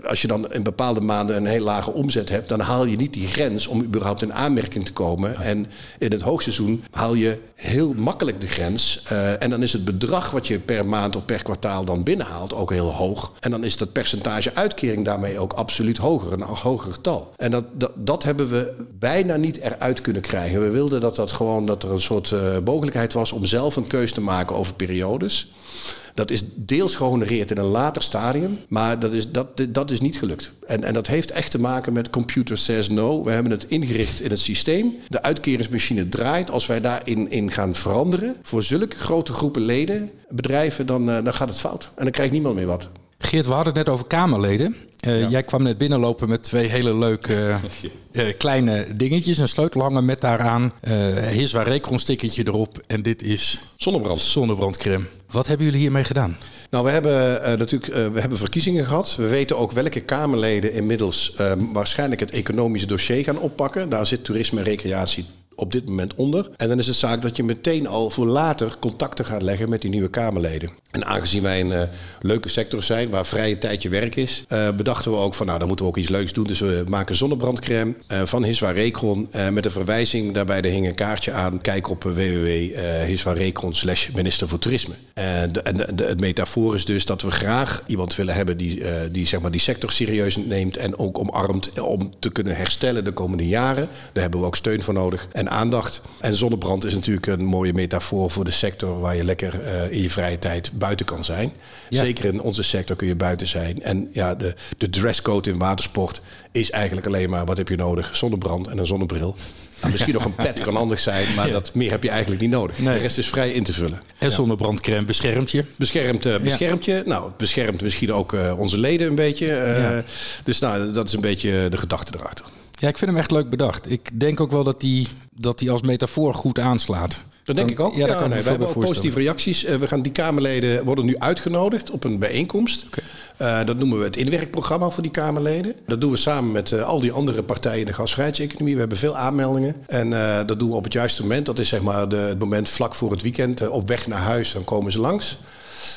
als je dan in bepaalde maanden een heel lage omzet hebt, dan haal je niet die grens om überhaupt in aanmerking te komen. En in het hoogseizoen haal je heel makkelijk de grens. En dan is het bedrag wat je per maand of per kwartaal dan binnenhaalt ook heel hoog. En dan is dat percentage uitkering daarmee ook absoluut hoger, een hoger getal. En dat, dat, dat hebben we bijna niet eruit kunnen krijgen. We wilden dat, dat, gewoon, dat er een soort uh, mogelijkheid was om zelf een keuze te maken over periodes. Dat is deels gehonoreerd in een later stadium, maar dat is, dat, dat is niet gelukt. En, en dat heeft echt te maken met computer says no. We hebben het ingericht in het systeem. De uitkeringsmachine draait. Als wij daarin in gaan veranderen voor zulke grote groepen leden, bedrijven, dan, uh, dan gaat het fout. En dan krijgt niemand meer wat. Geert, we hadden het net over Kamerleden. Uh, ja. Jij kwam net binnenlopen met twee hele leuke <laughs> uh, kleine dingetjes. Een sleutelhanger met daaraan Hiswa Recron stickertje erop. En dit is zonnebrand. zonnebrandcrème. Wat hebben jullie hiermee gedaan? Nou, we hebben uh, natuurlijk uh, we hebben verkiezingen gehad. We weten ook welke Kamerleden inmiddels uh, waarschijnlijk het economische dossier gaan oppakken. Daar zit toerisme en recreatie op dit moment onder. En dan is het zaak dat je meteen al voor later contacten gaat leggen met die nieuwe Kamerleden. En aangezien wij een uh, leuke sector zijn waar vrije tijd je werk is, uh, bedachten we ook van nou, dan moeten we ook iets leuks doen. Dus we maken zonnebrandcrème uh, van Hiswa Recron met een verwijzing daarbij. Er hing een kaartje aan. Kijk op www.hiswarecron slash minister voor toerisme. En, de, de, de, het metafoor is dus dat we graag iemand willen hebben die, die, zeg maar, die sector serieus neemt en ook omarmt om te kunnen herstellen de komende jaren. Daar hebben we ook steun voor nodig en aandacht. En zonnebrand is natuurlijk een mooie metafoor voor de sector waar je lekker in je vrije tijd buiten kan zijn. Ja. Zeker in onze sector kun je buiten zijn. En ja, de, de dresscode in watersport is eigenlijk alleen maar... wat heb je nodig? Zonnebrand en een zonnebril. Nou, <laughs> misschien nog een pet kan anders zijn, maar ja. dat meer heb je eigenlijk niet nodig. Nee. De rest is vrij in te vullen. En ja. zonnebrandcrème beschermt je? Beschermt, uh, beschermt je. Nou, het beschermt misschien ook uh, onze leden een beetje. Uh, dus nou, dat is een beetje de gedachte erachter. Ja, ik vind hem echt leuk bedacht. Ik denk ook wel dat die, dat die als metafoor goed aanslaat. Dat denk dan, ik ook. Ja, ja kan nee, we hebben ook positieve reacties. Uh, we gaan die Kamerleden worden nu uitgenodigd op een bijeenkomst. Okay. Uh, dat noemen we het inwerkprogramma voor die Kamerleden. Dat doen we samen met uh, al die andere partijen in de gasvrijheidseconomie. We hebben veel aanmeldingen. En dat doen we op het juiste moment. Dat is zeg maar de, het moment vlak voor het weekend. op weg naar huis, dan komen ze langs.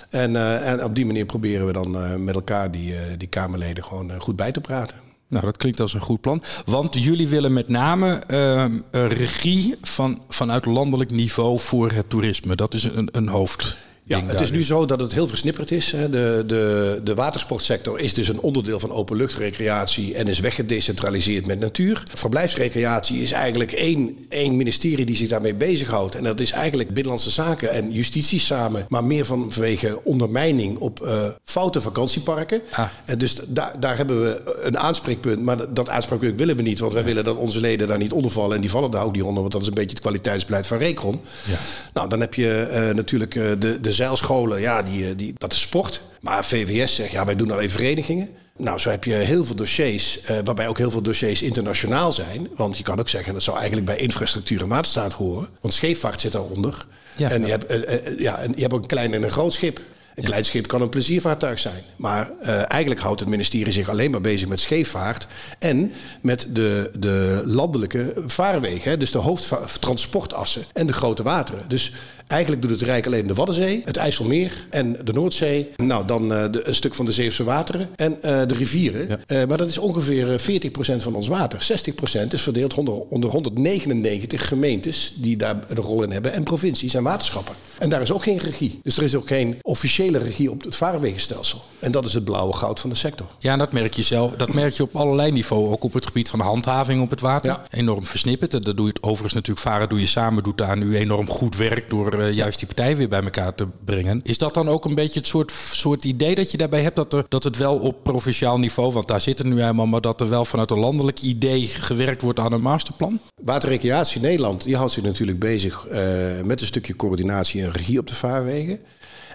En, en op die manier proberen we dan met elkaar die, die Kamerleden gewoon goed bij te praten. Nou, dat klinkt als een goed plan. Want jullie willen met name uh, regie van, vanuit landelijk niveau voor het toerisme. Dat is een, een hoofd. Ja, het is nu zo dat het heel versnipperd is. De, de, de watersportsector is dus een onderdeel van openluchtrecreatie en is weggedecentraliseerd met natuur. Verblijfsrecreatie is eigenlijk één, één ministerie die zich daarmee bezighoudt. En dat is eigenlijk Binnenlandse Zaken en Justitie samen, maar meer vanwege ondermijning op uh, foute vakantieparken. Ah. En dus da daar hebben we een aanspreekpunt, maar dat aanspreekpunt willen we niet, want wij ja. willen dat onze leden daar niet onder vallen en die vallen daar ook niet onder, want dat is een beetje het kwaliteitsbeleid van Recron. Ja. Nou, dan heb je uh, natuurlijk uh, de, de zeilscholen, ja, die, die, dat is sport. Maar VWS zegt, ja, wij doen alleen verenigingen. Nou, zo heb je heel veel dossiers, uh, waarbij ook heel veel dossiers internationaal zijn. Want je kan ook zeggen, dat zou eigenlijk bij infrastructuur en waterstaat horen. Want scheepvaart zit daaronder. Ja, en, je hebt, uh, ja, en je hebt ook een klein en een groot schip. Een klein schip kan een pleziervaartuig zijn. Maar uh, eigenlijk houdt het ministerie zich alleen maar bezig met scheepvaart. En met de, de landelijke vaarwegen. Hè, dus de hoofdtransportassen en de grote wateren. Dus Eigenlijk doet het Rijk alleen de Waddenzee, het IJsselmeer en de Noordzee. Nou, dan uh, de, een stuk van de Zeeuwse wateren en uh, de rivieren. Ja. Maar dat is ongeveer 40% van ons water. 60% is verdeeld onder, onder 199 gemeentes die daar een rol in hebben. En provincies en waterschappen. En daar is ook geen regie. Dus er is ook geen officiële financiële regie op het vaarwegenstelsel. En dat is het blauwe goud van de sector. Ja, en dat merk je zelf. Dat merk je op allerlei niveaus. Ook op het gebied van de handhaving op het water. Ja. Enorm versnipperd. En Dat doe je het overigens natuurlijk varen doe je samen. Doet daar nu enorm goed werk door eh, juist die partijen weer bij elkaar te brengen. Is dat dan ook een beetje het soort, soort idee dat je daarbij hebt? Dat, er, dat het wel op provinciaal niveau, want daar zit het nu helemaal, maar dat er wel vanuit een landelijk idee gewerkt wordt aan een masterplan? Waterrecreatie Nederland die houdt zich natuurlijk bezig eh, met een stukje coördinatie en regie op de vaarwegen.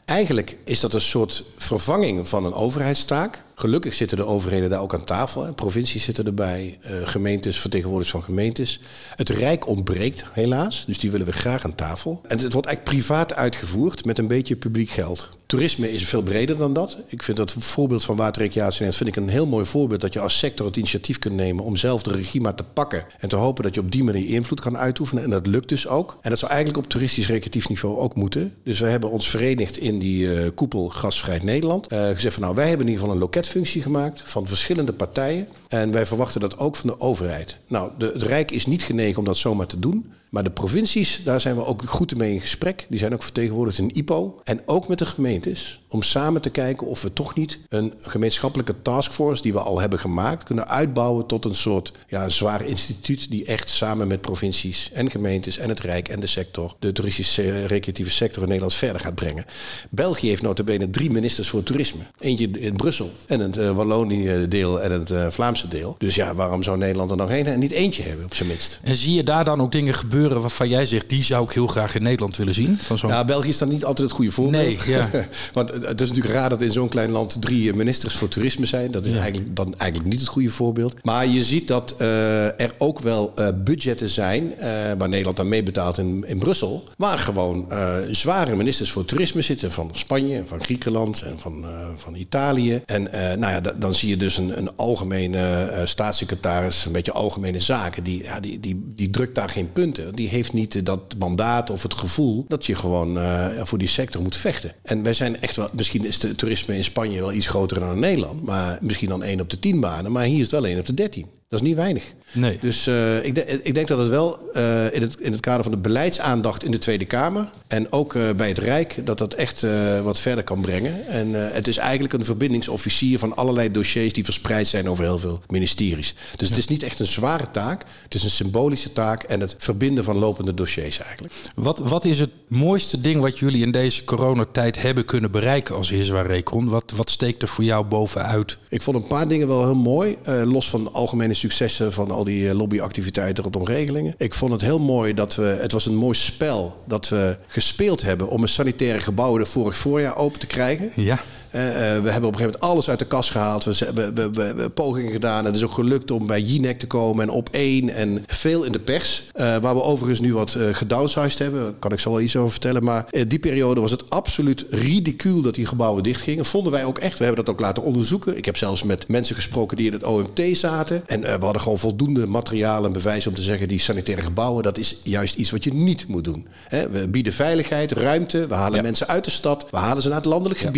Eigenlijk is dat een soort vervanging van een overheidstaak. Gelukkig zitten de overheden daar ook aan tafel. Provincies zitten erbij, eh, gemeentes, vertegenwoordigers van gemeentes. Het Rijk ontbreekt helaas, dus die willen we graag aan tafel. En het wordt eigenlijk privaat uitgevoerd met een beetje publiek geld. Toerisme is veel breder dan dat. Ik vind dat voorbeeld van waterrecreatie vind ik een heel mooi voorbeeld dat je als sector het initiatief kunt nemen om zelf de regie maar te pakken en te hopen dat je op die manier invloed kan uitoefenen. En dat lukt dus ook. En dat zou eigenlijk op toeristisch recreatief niveau ook moeten. Dus we hebben ons verenigd in die eh, koepel Gasvrij Nederland. Eh, gezegd van nou, wij hebben in ieder geval een loketfunctie gemaakt van verschillende partijen. En wij verwachten dat ook van de overheid. Nou, de, het Rijk is niet genegen om dat zomaar te doen. Maar de provincies, daar zijn we ook goed mee in gesprek. Die zijn ook vertegenwoordigd in IPO. En ook met de gemeentes. Om samen te kijken of we toch niet een gemeenschappelijke taskforce die we al hebben gemaakt, kunnen uitbouwen tot een soort ja, een zwaar instituut die echt samen met provincies en gemeentes en het Rijk en de sector, de toeristische recreatieve sector in Nederland verder gaat brengen. België heeft notabene drie ministers voor toerisme. Eentje in Brussel en het uh, Wallonië-deel en het uh, Vlaamse deel. Dus ja, waarom zou Nederland er nog één en niet eentje hebben op zijn minst? En zie je daar dan ook dingen gebeuren waarvan jij zegt, die zou ik heel graag in Nederland willen zien? Van zo'n... Ja, België is dan niet altijd het goede voorbeeld. Nee, ja. <laughs> Want het is natuurlijk raar dat in zo'n klein land drie ministers voor toerisme zijn. Dat is eigenlijk dan eigenlijk niet het goede voorbeeld. Maar je ziet dat uh, er ook wel budgetten zijn, waar Nederland aan meebetaalt in, in Brussel, waar gewoon zware ministers voor toerisme zitten van Spanje, van Griekenland en van, van Italië. En nou ja, dan zie je dus een, een algemene staatssecretaris, een beetje algemene zaken, die, ja, die, die, die drukt daar geen punten. Die heeft niet dat mandaat of het gevoel dat je gewoon voor die sector moet vechten. En wij zijn echt wel, misschien is de toerisme in Spanje wel iets groter dan in Nederland, maar misschien dan 1 op de 10 banen, maar hier is het wel 1 op de 13. Dat is niet weinig. Nee. Dus uh, ik, de, ik, denk dat het wel uh, in, het, in het kader van de beleidsaandacht in de Tweede Kamer en ook uh, bij het Rijk, dat dat echt wat verder kan brengen. En het is eigenlijk een verbindingsofficier van allerlei dossiers die verspreid zijn over heel veel ministeries. Dus ja. het is niet echt een zware taak, het is een symbolische taak en het verbinden van lopende dossiers eigenlijk. Wat, wat is het mooiste ding wat jullie in deze coronatijd hebben kunnen bereiken als Hiswa Recon? Wat, wat steekt er voor jou bovenuit? Ik vond een paar dingen wel heel mooi, los van algemene successen van al die lobbyactiviteiten rondom regelingen. Ik vond het heel mooi dat we, het was een mooi spel dat we gespeeld hebben om een sanitaire gebouw er vorig voorjaar open te krijgen. Ja. Uh, uh, we hebben op een gegeven moment alles uit de kast gehaald. We hebben we, we, we, pogingen gedaan. Het is ook gelukt om bij Jinek te komen en op één en veel in de pers. Uh, waar we overigens nu wat gedownsized hebben. Daar kan ik zo wel iets over vertellen. Maar in die periode was het absoluut ridicuul dat die gebouwen dichtgingen. Vonden wij ook echt. We hebben dat ook laten onderzoeken. Ik heb zelfs met mensen gesproken die in het OMT zaten. En we hadden gewoon voldoende materiaal en bewijs om te zeggen... die sanitaire gebouwen, dat is juist iets wat je niet moet doen. He, we bieden veiligheid, ruimte. We halen ja. mensen uit de stad. We halen ze naar het landelijk ja.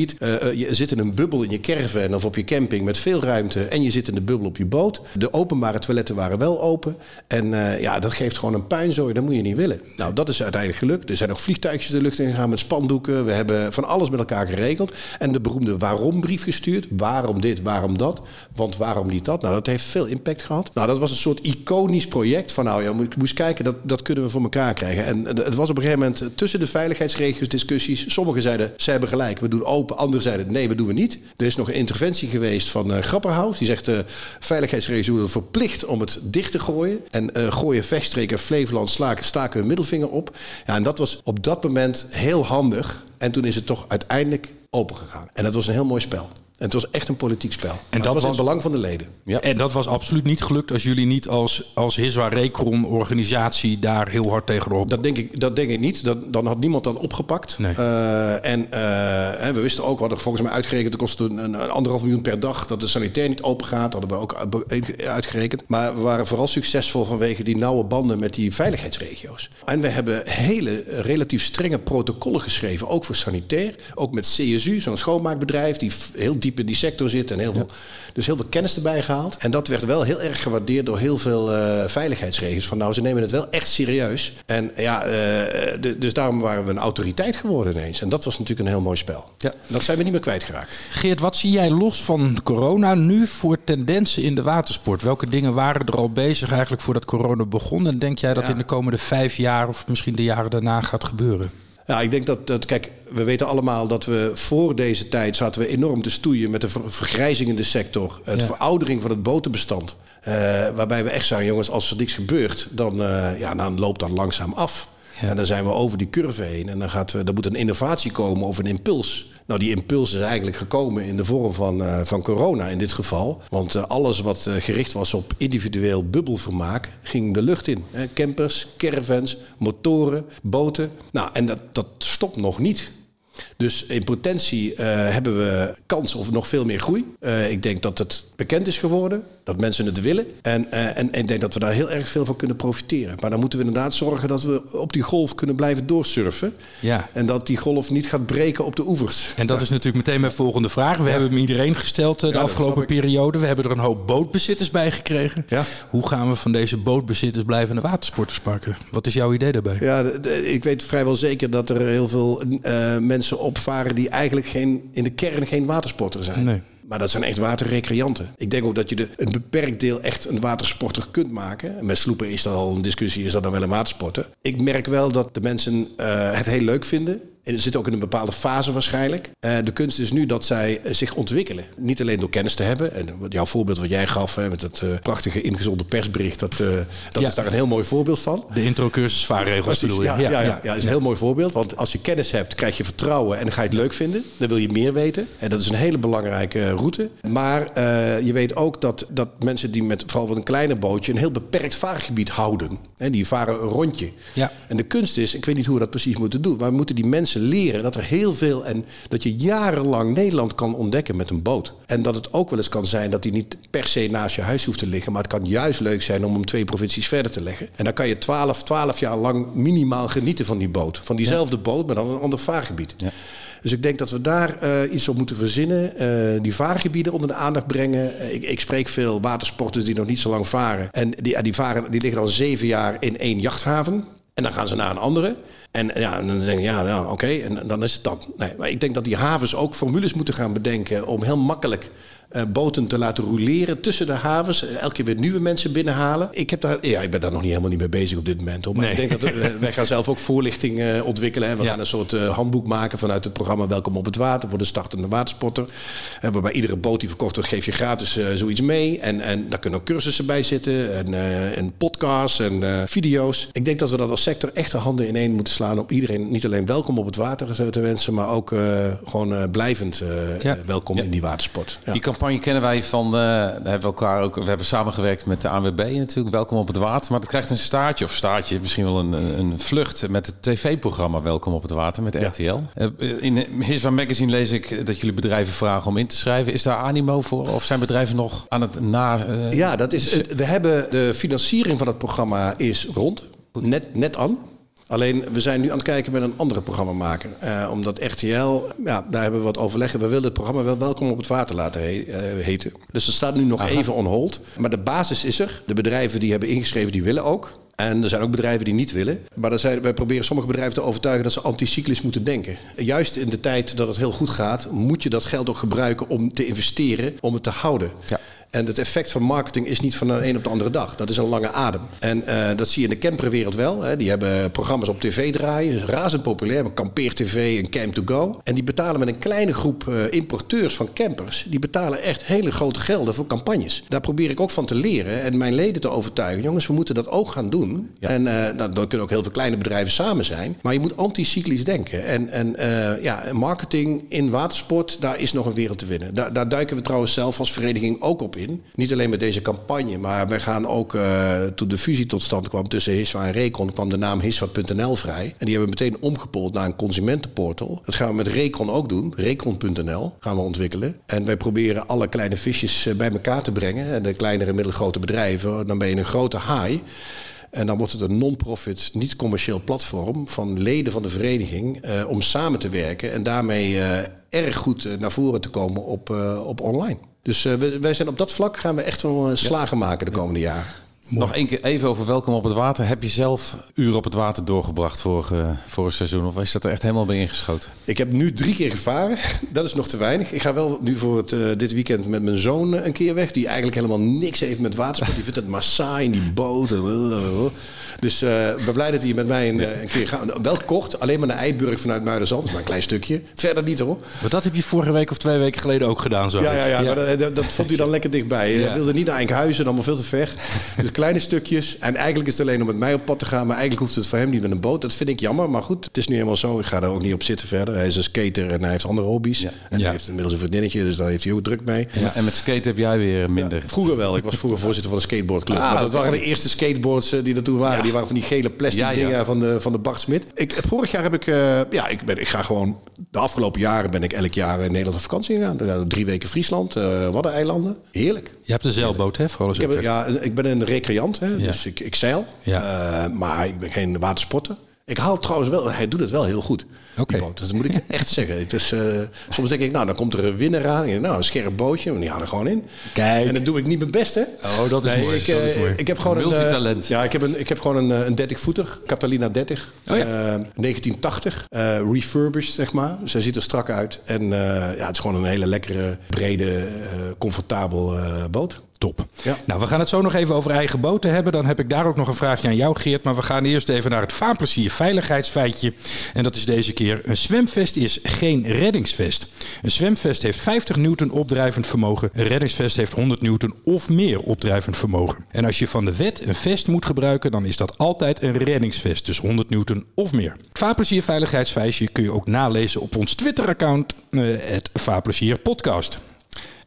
Je zit in een bubbel in je caravan of op je camping met veel ruimte en je zit in de bubbel op je boot. De openbare toiletten waren wel open. En uh, ja, dat geeft gewoon een puinzooi. Dat moet je niet willen. Nou, dat is uiteindelijk gelukt. Er zijn nog vliegtuigjes de lucht in gegaan met spandoeken. We hebben van alles met elkaar geregeld. En de beroemde waarom-brief gestuurd. Waarom dit, waarom dat? Want waarom niet dat? Nou, dat heeft veel impact gehad. Nou, dat was een soort iconisch project van nou, ja, moest kijken, dat, dat kunnen we voor elkaar krijgen. En het was op een gegeven moment tussen de veiligheidsregio's discussies. Sommigen zeiden, ze hebben gelijk, we doen open. Anderen zeiden, nee, we doen we niet. Er is nog een interventie geweest van uh, Grapperhaus. Die zegt de veiligheidsregio verplicht om het dicht te gooien. En uh, gooien Vechtstreek en Flevoland slaken, staken hun middelvinger op. Ja, en dat was op dat moment heel handig. En toen is het toch uiteindelijk open gegaan. En dat was een heel mooi spel. En het was echt een politiek spel. En dat, dat was in het belang van de leden. Ja. En dat was absoluut niet gelukt als jullie niet als, als Hiswa Recron organisatie daar heel hard tegenop. Dat denk ik, dat denk ik niet. Dat, dan had niemand dat opgepakt. Nee. Uh, en uh, we wisten ook, we hadden volgens mij uitgerekend, het kostte een, een anderhalf miljoen per dag dat de sanitair niet open gaat. hadden we ook uitgerekend. Maar we waren vooral succesvol vanwege die nauwe banden met die veiligheidsregio's. En we hebben hele relatief strenge protocollen geschreven, ook voor sanitair. Ook met CSU, zo'n schoonmaakbedrijf die heel diep diep in die sector zit en heel veel, dus heel veel kennis erbij gehaald. En dat werd wel heel erg gewaardeerd door heel veel uh, veiligheidsregels. Van nou, ze nemen het wel echt serieus. En ja, uh, dus daarom waren we een autoriteit geworden ineens. En dat was natuurlijk een heel mooi spel. Ja. Dat zijn we niet meer kwijtgeraakt. Geert, wat zie jij los van corona nu voor tendensen in de watersport? Welke dingen waren er al bezig eigenlijk voordat corona begon? En denk jij dat in de komende vijf jaar of misschien de jaren daarna gaat gebeuren? Ja, ik denk dat, dat, kijk, we weten allemaal dat we voor deze tijd zaten we enorm te stoeien met de vergrijzing in de sector. Het veroudering van het botenbestand. Uh, waarbij we echt zeggen, jongens, als er niks gebeurt, dan, uh, ja, dan loopt dat langzaam af. En dan zijn we over die curve heen en dan, gaat, er moet een innovatie komen of een impuls. Nou, die impuls is eigenlijk gekomen in de vorm van, uh, van corona in dit geval. Want uh, alles wat uh, gericht was op individueel bubbelvermaak ging de lucht in. campers, caravans, motoren, boten. Nou, en dat, dat stopt nog niet. Dus in potentie hebben we kans op nog veel meer groei. Ik denk dat het bekend is geworden, dat mensen het willen. En, uh, en, en, ik denk dat we daar heel erg veel van kunnen profiteren. Maar dan moeten we inderdaad zorgen dat we op die golf kunnen blijven doorsurfen. Ja. En dat die golf niet gaat breken op de oevers. En dat is natuurlijk meteen mijn volgende vraag. We hebben hem iedereen gesteld de afgelopen periode. We hebben er een hoop bootbezitters bij gekregen. Ja. Hoe gaan we van deze bootbezitters blijven de watersporters pakken? Wat is jouw idee daarbij? Ja, ik weet vrijwel zeker dat er heel veel mensen op opvaren die eigenlijk geen, in de kern geen watersporter zijn. Nee. Maar dat zijn echt waterrecreanten. Ik denk ook dat je de, een beperkt deel echt een watersporter kunt maken. met sloepen is dat al een discussie, is dat dan wel een watersporter? Ik merk wel dat de mensen uh, het heel leuk vinden. En zit ook in een bepaalde fase waarschijnlijk. Uh, de kunst is nu dat zij uh, zich ontwikkelen. Niet alleen door kennis te hebben. En jouw voorbeeld wat jij gaf hè, met dat uh, prachtige ingezonde persbericht. Dat, dat ja. is daar een heel mooi voorbeeld van. De intro-cursus vaarregels bedoel je? Ja, ja, ja, ja, ja, is een heel mooi voorbeeld. Want als je kennis hebt, krijg je vertrouwen en dan ga je het leuk vinden. Dan wil je meer weten. En dat is een hele belangrijke route. Maar je weet ook dat, dat mensen die met vooral wat een kleiner bootje... een heel beperkt vaargebied houden. En die varen een rondje. Ja. En de kunst is, ik weet niet hoe we dat precies moeten doen. Maar we moeten die mensen leren dat er heel veel en dat je jarenlang Nederland kan ontdekken met een boot. En dat het ook wel eens kan zijn dat die niet per se naast je huis hoeft te liggen, maar het kan juist leuk zijn om hem twee provincies verder te leggen. En dan kan je 12, 12 jaar lang minimaal genieten van die boot. Van diezelfde boot, maar dan een ander vaargebied. Ja. Dus ik denk dat we daar uh, iets op moeten verzinnen. Uh, die vaargebieden onder de aandacht brengen. Uh, ik, ik, spreek veel watersporters die nog niet zo lang varen. En die, die, varen, die liggen al zeven jaar in één jachthaven. En dan gaan ze naar een andere. En ja, en dan denk je, ja, ja oké, en dan is het dat. Nee, maar ik denk dat die havens ook formules moeten gaan bedenken om heel makkelijk boten te laten roleren tussen de havens. Uh, elke keer weer nieuwe mensen binnenhalen. Ik, heb daar, ja, ik ben daar nog niet helemaal niet mee bezig op dit moment. Hoor. Maar ik denk dat we, <laughs> wij gaan zelf ook voorlichting ontwikkelen. Hè. We gaan een soort handboek maken vanuit het programma Welkom op het Water voor de startende watersporter. waarbij iedere boot die verkocht wordt, geef je gratis zoiets mee. En, en daar kunnen ook cursussen bij zitten. En, en podcasts en video's. Ik denk dat we dat als sector echt de handen ineen moeten slaan om iedereen niet alleen welkom op het water te wensen, maar ook gewoon blijvend ja. welkom in die watersport. Die campagne kennen wij van, uh, hebben we elkaar ook, we hebben samengewerkt met de ANWB natuurlijk, Welkom op het Water. Maar dat krijgt een staartje, of staartje, misschien wel een, een vlucht met het tv-programma Welkom op het Water met RTL. Ja. Uh, in Hiswa Magazine lees ik dat jullie bedrijven vragen om in te schrijven. Is daar animo voor of zijn bedrijven nog aan het na... Uh, ja, dat is, we hebben de financiering van het programma is rond. Net, net aan. Alleen we zijn nu aan het kijken met een andere programmamaker. Uh, omdat RTL, ja, daar hebben we wat overleggen. We willen het programma wel welkom op het water laten he uh, heten. Dus dat staat nu nog even on hold. Maar de basis is er. De bedrijven die hebben ingeschreven, die willen ook. En er zijn ook bedrijven die niet willen. Maar zijn, wij proberen sommige bedrijven te overtuigen dat ze anticyclisch moeten denken. Juist in de tijd dat het heel goed gaat, moet je dat geld ook gebruiken om te investeren, om het te houden. Ja. En het effect van marketing is niet van de een op de andere dag. Dat is een lange adem. En uh, dat zie je in de camperwereld wel. Hè. Die hebben programma's op tv draaien. Razend populair. Kampeer TV en Camp to Go. En die betalen met een kleine groep uh, importeurs van campers. Die betalen echt hele grote gelden voor campagnes. Daar probeer ik ook van te leren. En mijn leden te overtuigen. Jongens, we moeten dat ook gaan doen. Ja. En uh, nou, dan kunnen ook heel veel kleine bedrijven samen zijn. Maar je moet anticyclisch denken. En, en ja, marketing in watersport, daar is nog een wereld te winnen. Daar, daar duiken we trouwens zelf als vereniging ook op in. Niet alleen met deze campagne, maar wij gaan ook, uh, toen de fusie tot stand kwam tussen Hiswa en Recon, kwam de naam hiswa.nl vrij. En die hebben we meteen omgepoeld naar een consumentenportal. Dat gaan we met Recon ook doen. Recon.nl gaan we ontwikkelen. En wij proberen alle kleine visjes eh, bij elkaar te brengen. De kleinere en middelgrote bedrijven. Dan ben je een grote haai. En dan wordt het een non-profit, niet-commercieel platform van leden van de vereniging eh, om samen te werken en daarmee eh, erg goed eh, naar voren te komen op, eh, op online. Dus eh, wij zijn op dat vlak gaan we echt wel eh, slagen maken de komende jaren. Nog één keer even over welkom op het water. Heb je zelf uren op het water doorgebracht vorig, eh, vorig seizoen? Of is dat er echt helemaal bij ingeschoten? Ik heb nu drie keer gevaren. <laughs> Dat is nog te weinig. Ik ga wel nu voor het, eh, dit weekend met mijn zoon eh, een keer weg. Die eigenlijk helemaal niks heeft met watersport. Die vindt het maar saai in die boot. Dus eh, ik ben blij dat hij met mij een, een keer gaat. Wel kort, alleen maar naar Eiburg vanuit Muiderzand. Maar een klein stukje. Verder niet hoor. Maar dat heb je vorige week of twee weken geleden ook gedaan zo. Ja, ja, ja, maar dat, dat- vond hij dan lekker dichtbij. Hij Ja. wilde niet naar Enkhuizen, allemaal veel te ver. Dus kleine stukjes. En eigenlijk is het alleen om met mij op pad te gaan. Maar eigenlijk hoeft het voor hem niet met een boot. Dat vind ik jammer. Maar goed, het is nu helemaal zo. Ik ga daar ook niet op zitten verder. Hij is een skater en hij heeft andere hobby's. En Ja. hij heeft inmiddels een vriendinnetje, dus daar heeft hij ook druk mee. Ja, en met skate heb jij weer minder. Vroeger wel. Ik was vroeger voorzitter van de skateboardclub. Ah, maar dat waren de eerste skateboards eh, die er toen waren. Die waren van die gele plastic Ja, ja. dingen van de, van de Bart Smit. Ik, vorig jaar heb ik... eh, ja, ik, ben, ik ga gewoon... De afgelopen jaren ben ik elk jaar in Nederland op vakantie gegaan. Drie weken Friesland, eh Waddeneilanden. Heerlijk. Je hebt een zeilboot, hè? Voor Ik, heb, ja, ik ben een recreant, hè, Ja. dus ik, ik zeil. Ja. Eh, maar ik ben geen watersporter. Ik haal trouwens wel, hij doet het wel heel goed. Oké. die boot. Dat moet ik echt <laughs> zeggen. Het is, eh, soms denk ik, nou, dan komt er een winnaar aan. Nou, een scherp bootje, maar die haal er gewoon in. Kijk. En dan doe ik niet mijn best, hè? Oh, dat is mooi, Ik, dat is eh, mooi. ik heb gewoon een... eh, ja, ik heb, een, ik heb gewoon een, een 30-voeter. Catalina 30. Oh ja. Eh, 1980. eh, refurbished, zeg maar. Dus hij ziet er strak uit. En eh, ja, het is gewoon een hele lekkere, brede, eh, comfortabel boot. Top. Ja. Nou, we gaan het zo nog even over eigen boten hebben. Dan heb ik daar ook nog een vraagje aan jou, Geert. Maar we gaan eerst even naar het vaarplezier veiligheidsfeitje. En dat is deze keer: een zwemvest is geen reddingsvest. Een zwemvest heeft 50 newton opdrijvend vermogen. Een reddingsvest heeft 100 newton of meer opdrijvend vermogen. En als je van de wet een vest moet gebruiken, dan is dat altijd een reddingsvest. Dus 100 newton of meer. Het vaarplezier veiligheidsfeitje kun je ook nalezen op ons Twitter-account, eh, het Vaarplezier Podcast.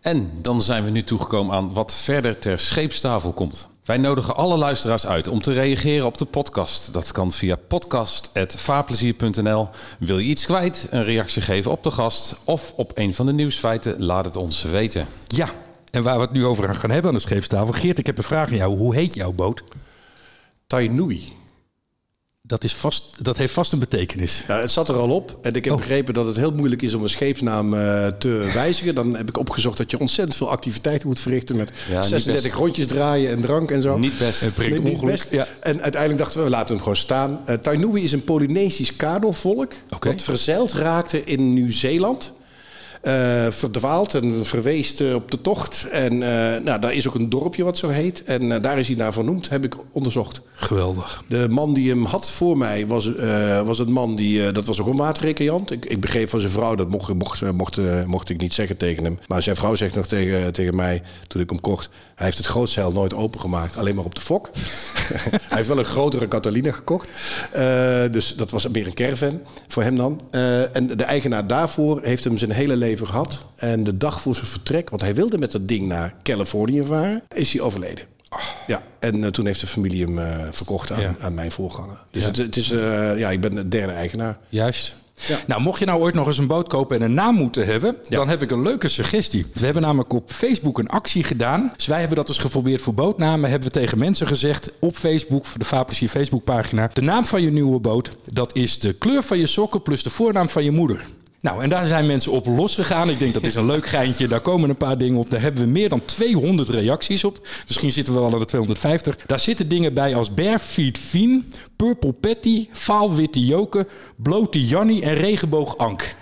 En dan zijn we nu toegekomen aan wat verder ter scheepstafel komt. Wij nodigen alle luisteraars uit om te reageren op de podcast. Dat kan via podcast.vaarplezier.nl. Wil je iets kwijt, een reactie geven op de gast of op een van de nieuwsfeiten, laat het ons weten. Ja, en waar we het nu over gaan hebben aan de scheepstafel. Geert, ik heb een vraag aan jou. Hoe heet jouw boot? Tainui. Dat, is vast, dat heeft vast een betekenis. Ja, het zat er al op. En ik heb Oh. begrepen dat het heel moeilijk is om een scheepsnaam eh, te <laughs> wijzigen. Dan heb ik opgezocht dat je ontzettend veel activiteiten moet verrichten. Met Ja, niet 36 best. rondjes draaien en drank en zo. Niet best. Het brengt Nee, niet ongeluk. best. Ja. En uiteindelijk dachten we, we laten hem gewoon staan. Eh Tainui is een Polynesisch kanovolk. Oké. Dat verzeild raakte in Nieuw-Zeeland. Eh, verdwaald en verweest eh, op de tocht. En eh, nou, daar is ook een dorpje wat zo heet. En daar is hij naar vernoemd, heb ik onderzocht. Geweldig. De man die hem had voor mij was, was een man die. dat was ook een waterrecreant. Ik, ik begreep van zijn vrouw, dat mocht, mocht, mocht, mocht ik niet zeggen tegen hem. Maar zijn vrouw zegt nog tegen, tegen mij toen ik hem kocht. Hij heeft het grootzeil nooit opengemaakt, alleen maar op de fok. <laughs> hij heeft wel een grotere Catalina gekocht. Eh, dus dat was meer een caravan voor hem dan. Eh, en de eigenaar daarvoor heeft hem zijn hele leven gehad. En de dag voor zijn vertrek, want hij wilde met dat ding naar Californië varen, is hij overleden. Ja, en eh, toen heeft de familie hem verkocht aan, Ja. aan mijn voorganger. Dus Ja. het, het is, ja, ik ben de derde eigenaar. Juist. Ja. Nou, mocht je nou ooit nog eens een boot kopen en een naam moeten hebben, Ja. dan heb ik een leuke suggestie. We hebben namelijk op Facebook een actie gedaan. Dus wij hebben dat eens geprobeerd voor bootnamen. Hebben we tegen mensen gezegd op Facebook, voor de Vaarplezier Facebookpagina. De naam van je nieuwe boot, dat is de kleur van je sokken plus de voornaam van je moeder. Nou, en daar zijn mensen op losgegaan. Ik denk dat is een leuk geintje. Daar komen een paar dingen op. Daar hebben we meer dan 200 reacties op. Misschien zitten we wel aan de 250. Daar zitten dingen bij als Barefeet Fien, Purple Patty, Vaalwitte Joke, Blote Jannie en Regenboog Ank.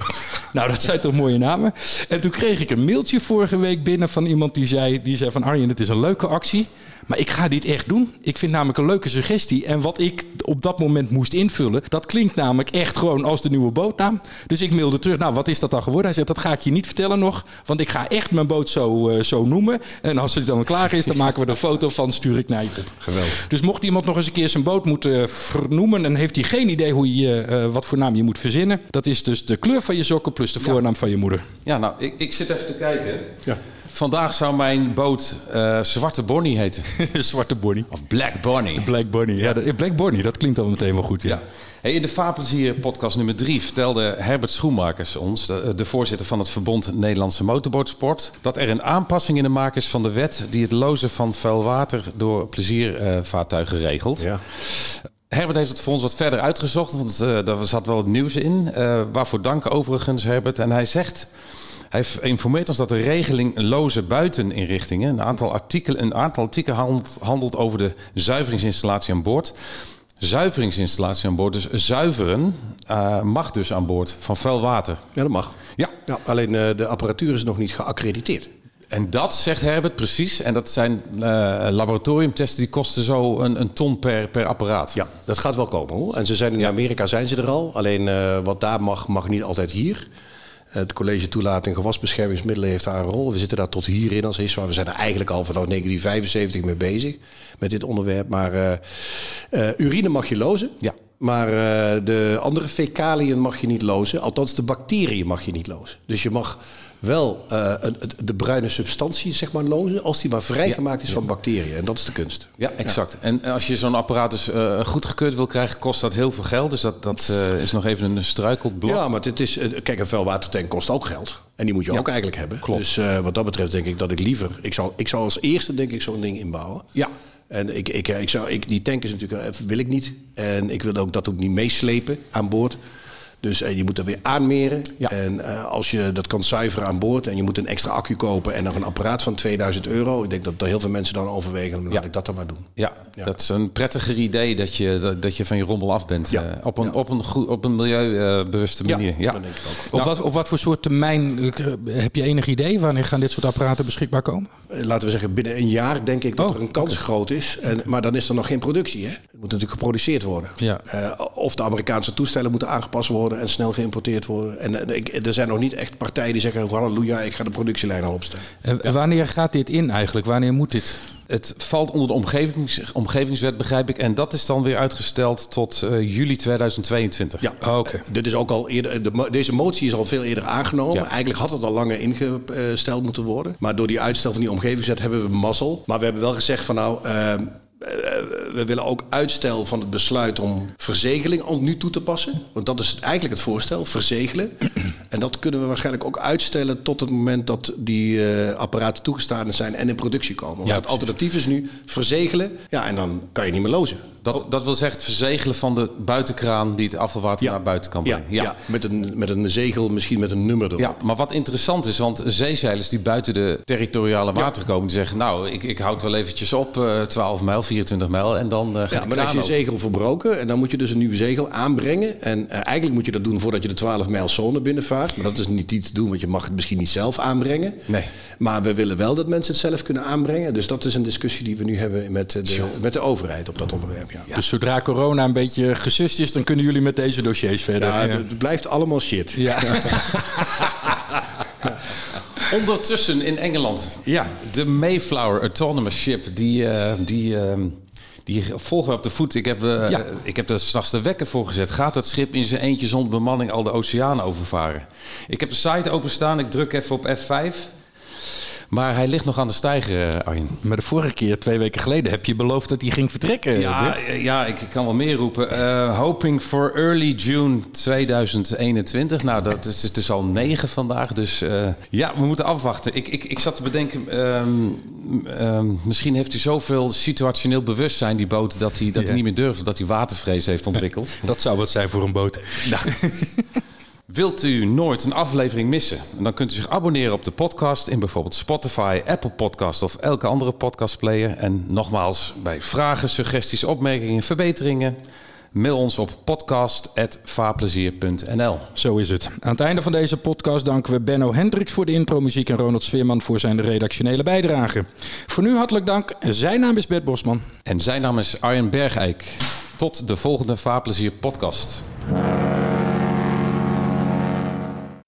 Nou, dat zijn toch mooie namen. En toen kreeg ik een mailtje vorige week binnen van iemand die zei, die zei van Arjen, het is een leuke actie. Maar ik ga dit echt doen. Ik vind namelijk een leuke suggestie. En wat ik op dat moment moest invullen, dat klinkt namelijk echt gewoon als de nieuwe bootnaam. Dus ik mailde terug, nou wat is dat dan geworden? Hij zegt, dat ga ik je niet vertellen nog. Want ik ga echt mijn boot zo, eh, zo noemen. En als het dan klaar is, dan maken we er een foto van, stuur ik naar je op. Geweldig. Dus mocht iemand nog eens een keer zijn boot moeten vernoemen... en heeft hij geen idee hoe je, eh, wat voor naam je moet verzinnen... dat is dus de kleur van je sokken plus de voornaam van je moeder. Ja, nou, ik, ik zit even te kijken. Ja. Vandaag zou mijn boot uh, Zwarte Bonnie heten. <laughs> Zwarte Bonnie. Of Black Bonnie. Black Bonnie. Ja, Black Bonnie, dat klinkt al meteen wel goed. Ja. ja. Hey, in de Vaarplezier podcast nummer 3 vertelde Herbert Schoenmakers ons, de, de, voorzitter van het Verbond Nederlandse Motorbootsport, dat er een aanpassing in de maak is van de wet die het lozen van vuil water door pleziervaartuigen uh, regelt. Ja. Herbert heeft het voor ons wat verder uitgezocht, want uh, daar zat wel het nieuws in. Waarvoor dank overigens, Herbert. En hij zegt. Hij informeert ons dat de regeling loze buiteninrichtingen, een aantal artikelen, een aantal artikelen handelt, over de zuiveringsinstallatie aan boord. Zuiveringsinstallatie aan boord, dus zuiveren, uh, mag dus aan boord van vuil water. Ja, dat mag. Ja. ja alleen uh, de apparatuur is nog niet geaccrediteerd. En dat zegt Herbert precies. En dat zijn uh, laboratoriumtesten die kosten zo een, een, ton per, per apparaat. Ja, dat gaat wel komen hoor. En ze zijn in ja. Amerika zijn ze er al. Alleen wat daar mag, mag niet altijd hier. Het college toelating gewasbeschermingsmiddelen heeft daar een rol. We zitten daar tot hierin als is. We zijn er eigenlijk al vanaf 1975 mee bezig met dit onderwerp. Maar uh, uh, urine mag je lozen. Ja. Maar uh, de andere fecaliën mag je niet lozen. Althans, de bacteriën mag je niet lozen. Dus je mag wel uh, een, de bruine substantie zeg maar lozen als die maar vrijgemaakt is van bacteriën. En dat is de kunst. Ja, exact. En als je zo'n apparaat dus uh, goedgekeurd wil krijgen, kost dat heel veel geld. Dus dat, dat uh, is nog even een struikelblok. Ja, maar dit is, kijk, een vuilwatertank kost ook geld. En die moet je ja. ook eigenlijk hebben. Klopt. Dus wat dat betreft denk ik dat ik liever... Ik zou, ik zou als eerste denk ik zo'n ding inbouwen. Ja. En ik, ik, ik zou, ik, die tank is natuurlijk, wil ik niet. En ik wil ook dat ook niet meeslepen aan boord. Dus eh, je moet er weer aanmeren. Ja. En uh, als je dat kan zuiveren aan boord en je moet een extra accu kopen en nog een apparaat van 2000 euro. Ik denk dat er heel veel mensen dan overwegen. Dan ja. laat ik dat dan maar doen. Ja, ja, dat is een prettiger idee dat je, dat, dat je van je rommel af bent. Uh, op, een, op, een goed, op een milieubewuste manier. Ja, dat denk ik ook. Op, nou, wat, op wat voor soort termijn heb je enig idee? Wanneer gaan dit soort apparaten beschikbaar komen? Laten we zeggen, binnen een jaar denk ik dat oh, er een kans okay. groot is. En, maar dan is er nog geen productie. Hè? Het moet natuurlijk geproduceerd worden. Ja. Uh, of de Amerikaanse toestellen moeten aangepast worden en snel geïmporteerd worden. En uh, er zijn nog niet echt partijen die zeggen: halleluja, ik ga de productielijn al opstellen. En ja. wanneer gaat dit in eigenlijk? Wanneer moet dit? Het valt onder de omgevings, omgevingswet, begrijp ik. En dat is dan weer uitgesteld tot uh, juli 2022. Ja, oh, oké. Okay. Dit is ook al eerder. De, deze motie is al veel eerder aangenomen. Ja. Eigenlijk had het al langer ingesteld moeten worden. Maar door die uitstel van die omgevingswet hebben we mazzel. Maar we hebben wel gezegd van nou. Uh, we willen ook uitstel van het besluit om verzegeling al nu toe te passen. Want dat is eigenlijk het voorstel, verzegelen. <clears throat> En dat kunnen we waarschijnlijk ook uitstellen tot het moment dat die uh, apparaten toegestaan zijn en in productie komen. Ja, het alternatief is nu verzegelen. Ja, en dan kan je niet meer lozen. Dat, dat wil zeggen het verzegelen van de buitenkraan die het afvalwater ja. naar buiten kan brengen. Ja, ja. ja, Met, een, met een zegel, misschien met een nummer erop. Ja, maar wat interessant is, want zeezeilers die buiten de territoriale water komen, die zeggen nou, ik, ik houd wel eventjes op uh, 12 mijl, 24 mijl en dan uh, Ja, maar dan is je zegel verbroken en dan moet je dus een nieuwe zegel aanbrengen. En uh, eigenlijk moet je dat doen voordat je de 12 mijl zone binnenvaart. Maar dat is niet iets te doen, want je mag het misschien niet zelf aanbrengen. Nee. Maar we willen wel dat mensen het zelf kunnen aanbrengen. Dus dat is een discussie die we nu hebben met de, met de overheid op dat onderwerp. Ja. Ja. Dus zodra corona een beetje gesust is, dan kunnen jullie met deze dossiers verder. Ja, het, het blijft allemaal shit. Ja. <laughs> Ondertussen in Engeland. Ja. De Mayflower Autonomous Ship, die, uh, die, uh, die volgen we op de voet. Ik heb, uh, ja. ik heb er s'nachts de wekker voor gezet. Gaat het schip in zijn eentje zonder bemanning al de oceaan overvaren? Ik heb de site openstaan, ik druk even op F5. Maar hij ligt nog aan de stijger, Arjen. Maar de vorige keer, twee weken geleden, heb je beloofd dat hij ging vertrekken. Ja, ja ik, ik, kan wel meer roepen. Uh, hoping for early June 2021. Nou, dat is, het is al negen vandaag. Dus uh, ja, we moeten afwachten. Ik, ik, ik zat te bedenken, um, um, misschien heeft hij zoveel situationeel bewustzijn, die boot, dat hij, dat ja. hij niet meer durft. Dat hij watervrees heeft ontwikkeld. <laughs> dat zou wat zijn voor een boot. Nou. <laughs> Wilt u nooit een aflevering missen? Dan kunt u zich abonneren op de podcast in bijvoorbeeld Spotify, Apple Podcast of elke andere podcastplayer. En nogmaals, bij vragen, suggesties, opmerkingen, verbeteringen, mail ons op podcast.vaarplezier.nl. Zo is het. Aan het einde van deze podcast danken we Benno Hendricks voor de intromuziek en Ronald Sveerman voor zijn redactionele bijdrage. Voor nu hartelijk dank. Zijn naam is Bert Bosman. En zijn naam is Arjen Bergijk. Tot de volgende Vaarplezier podcast.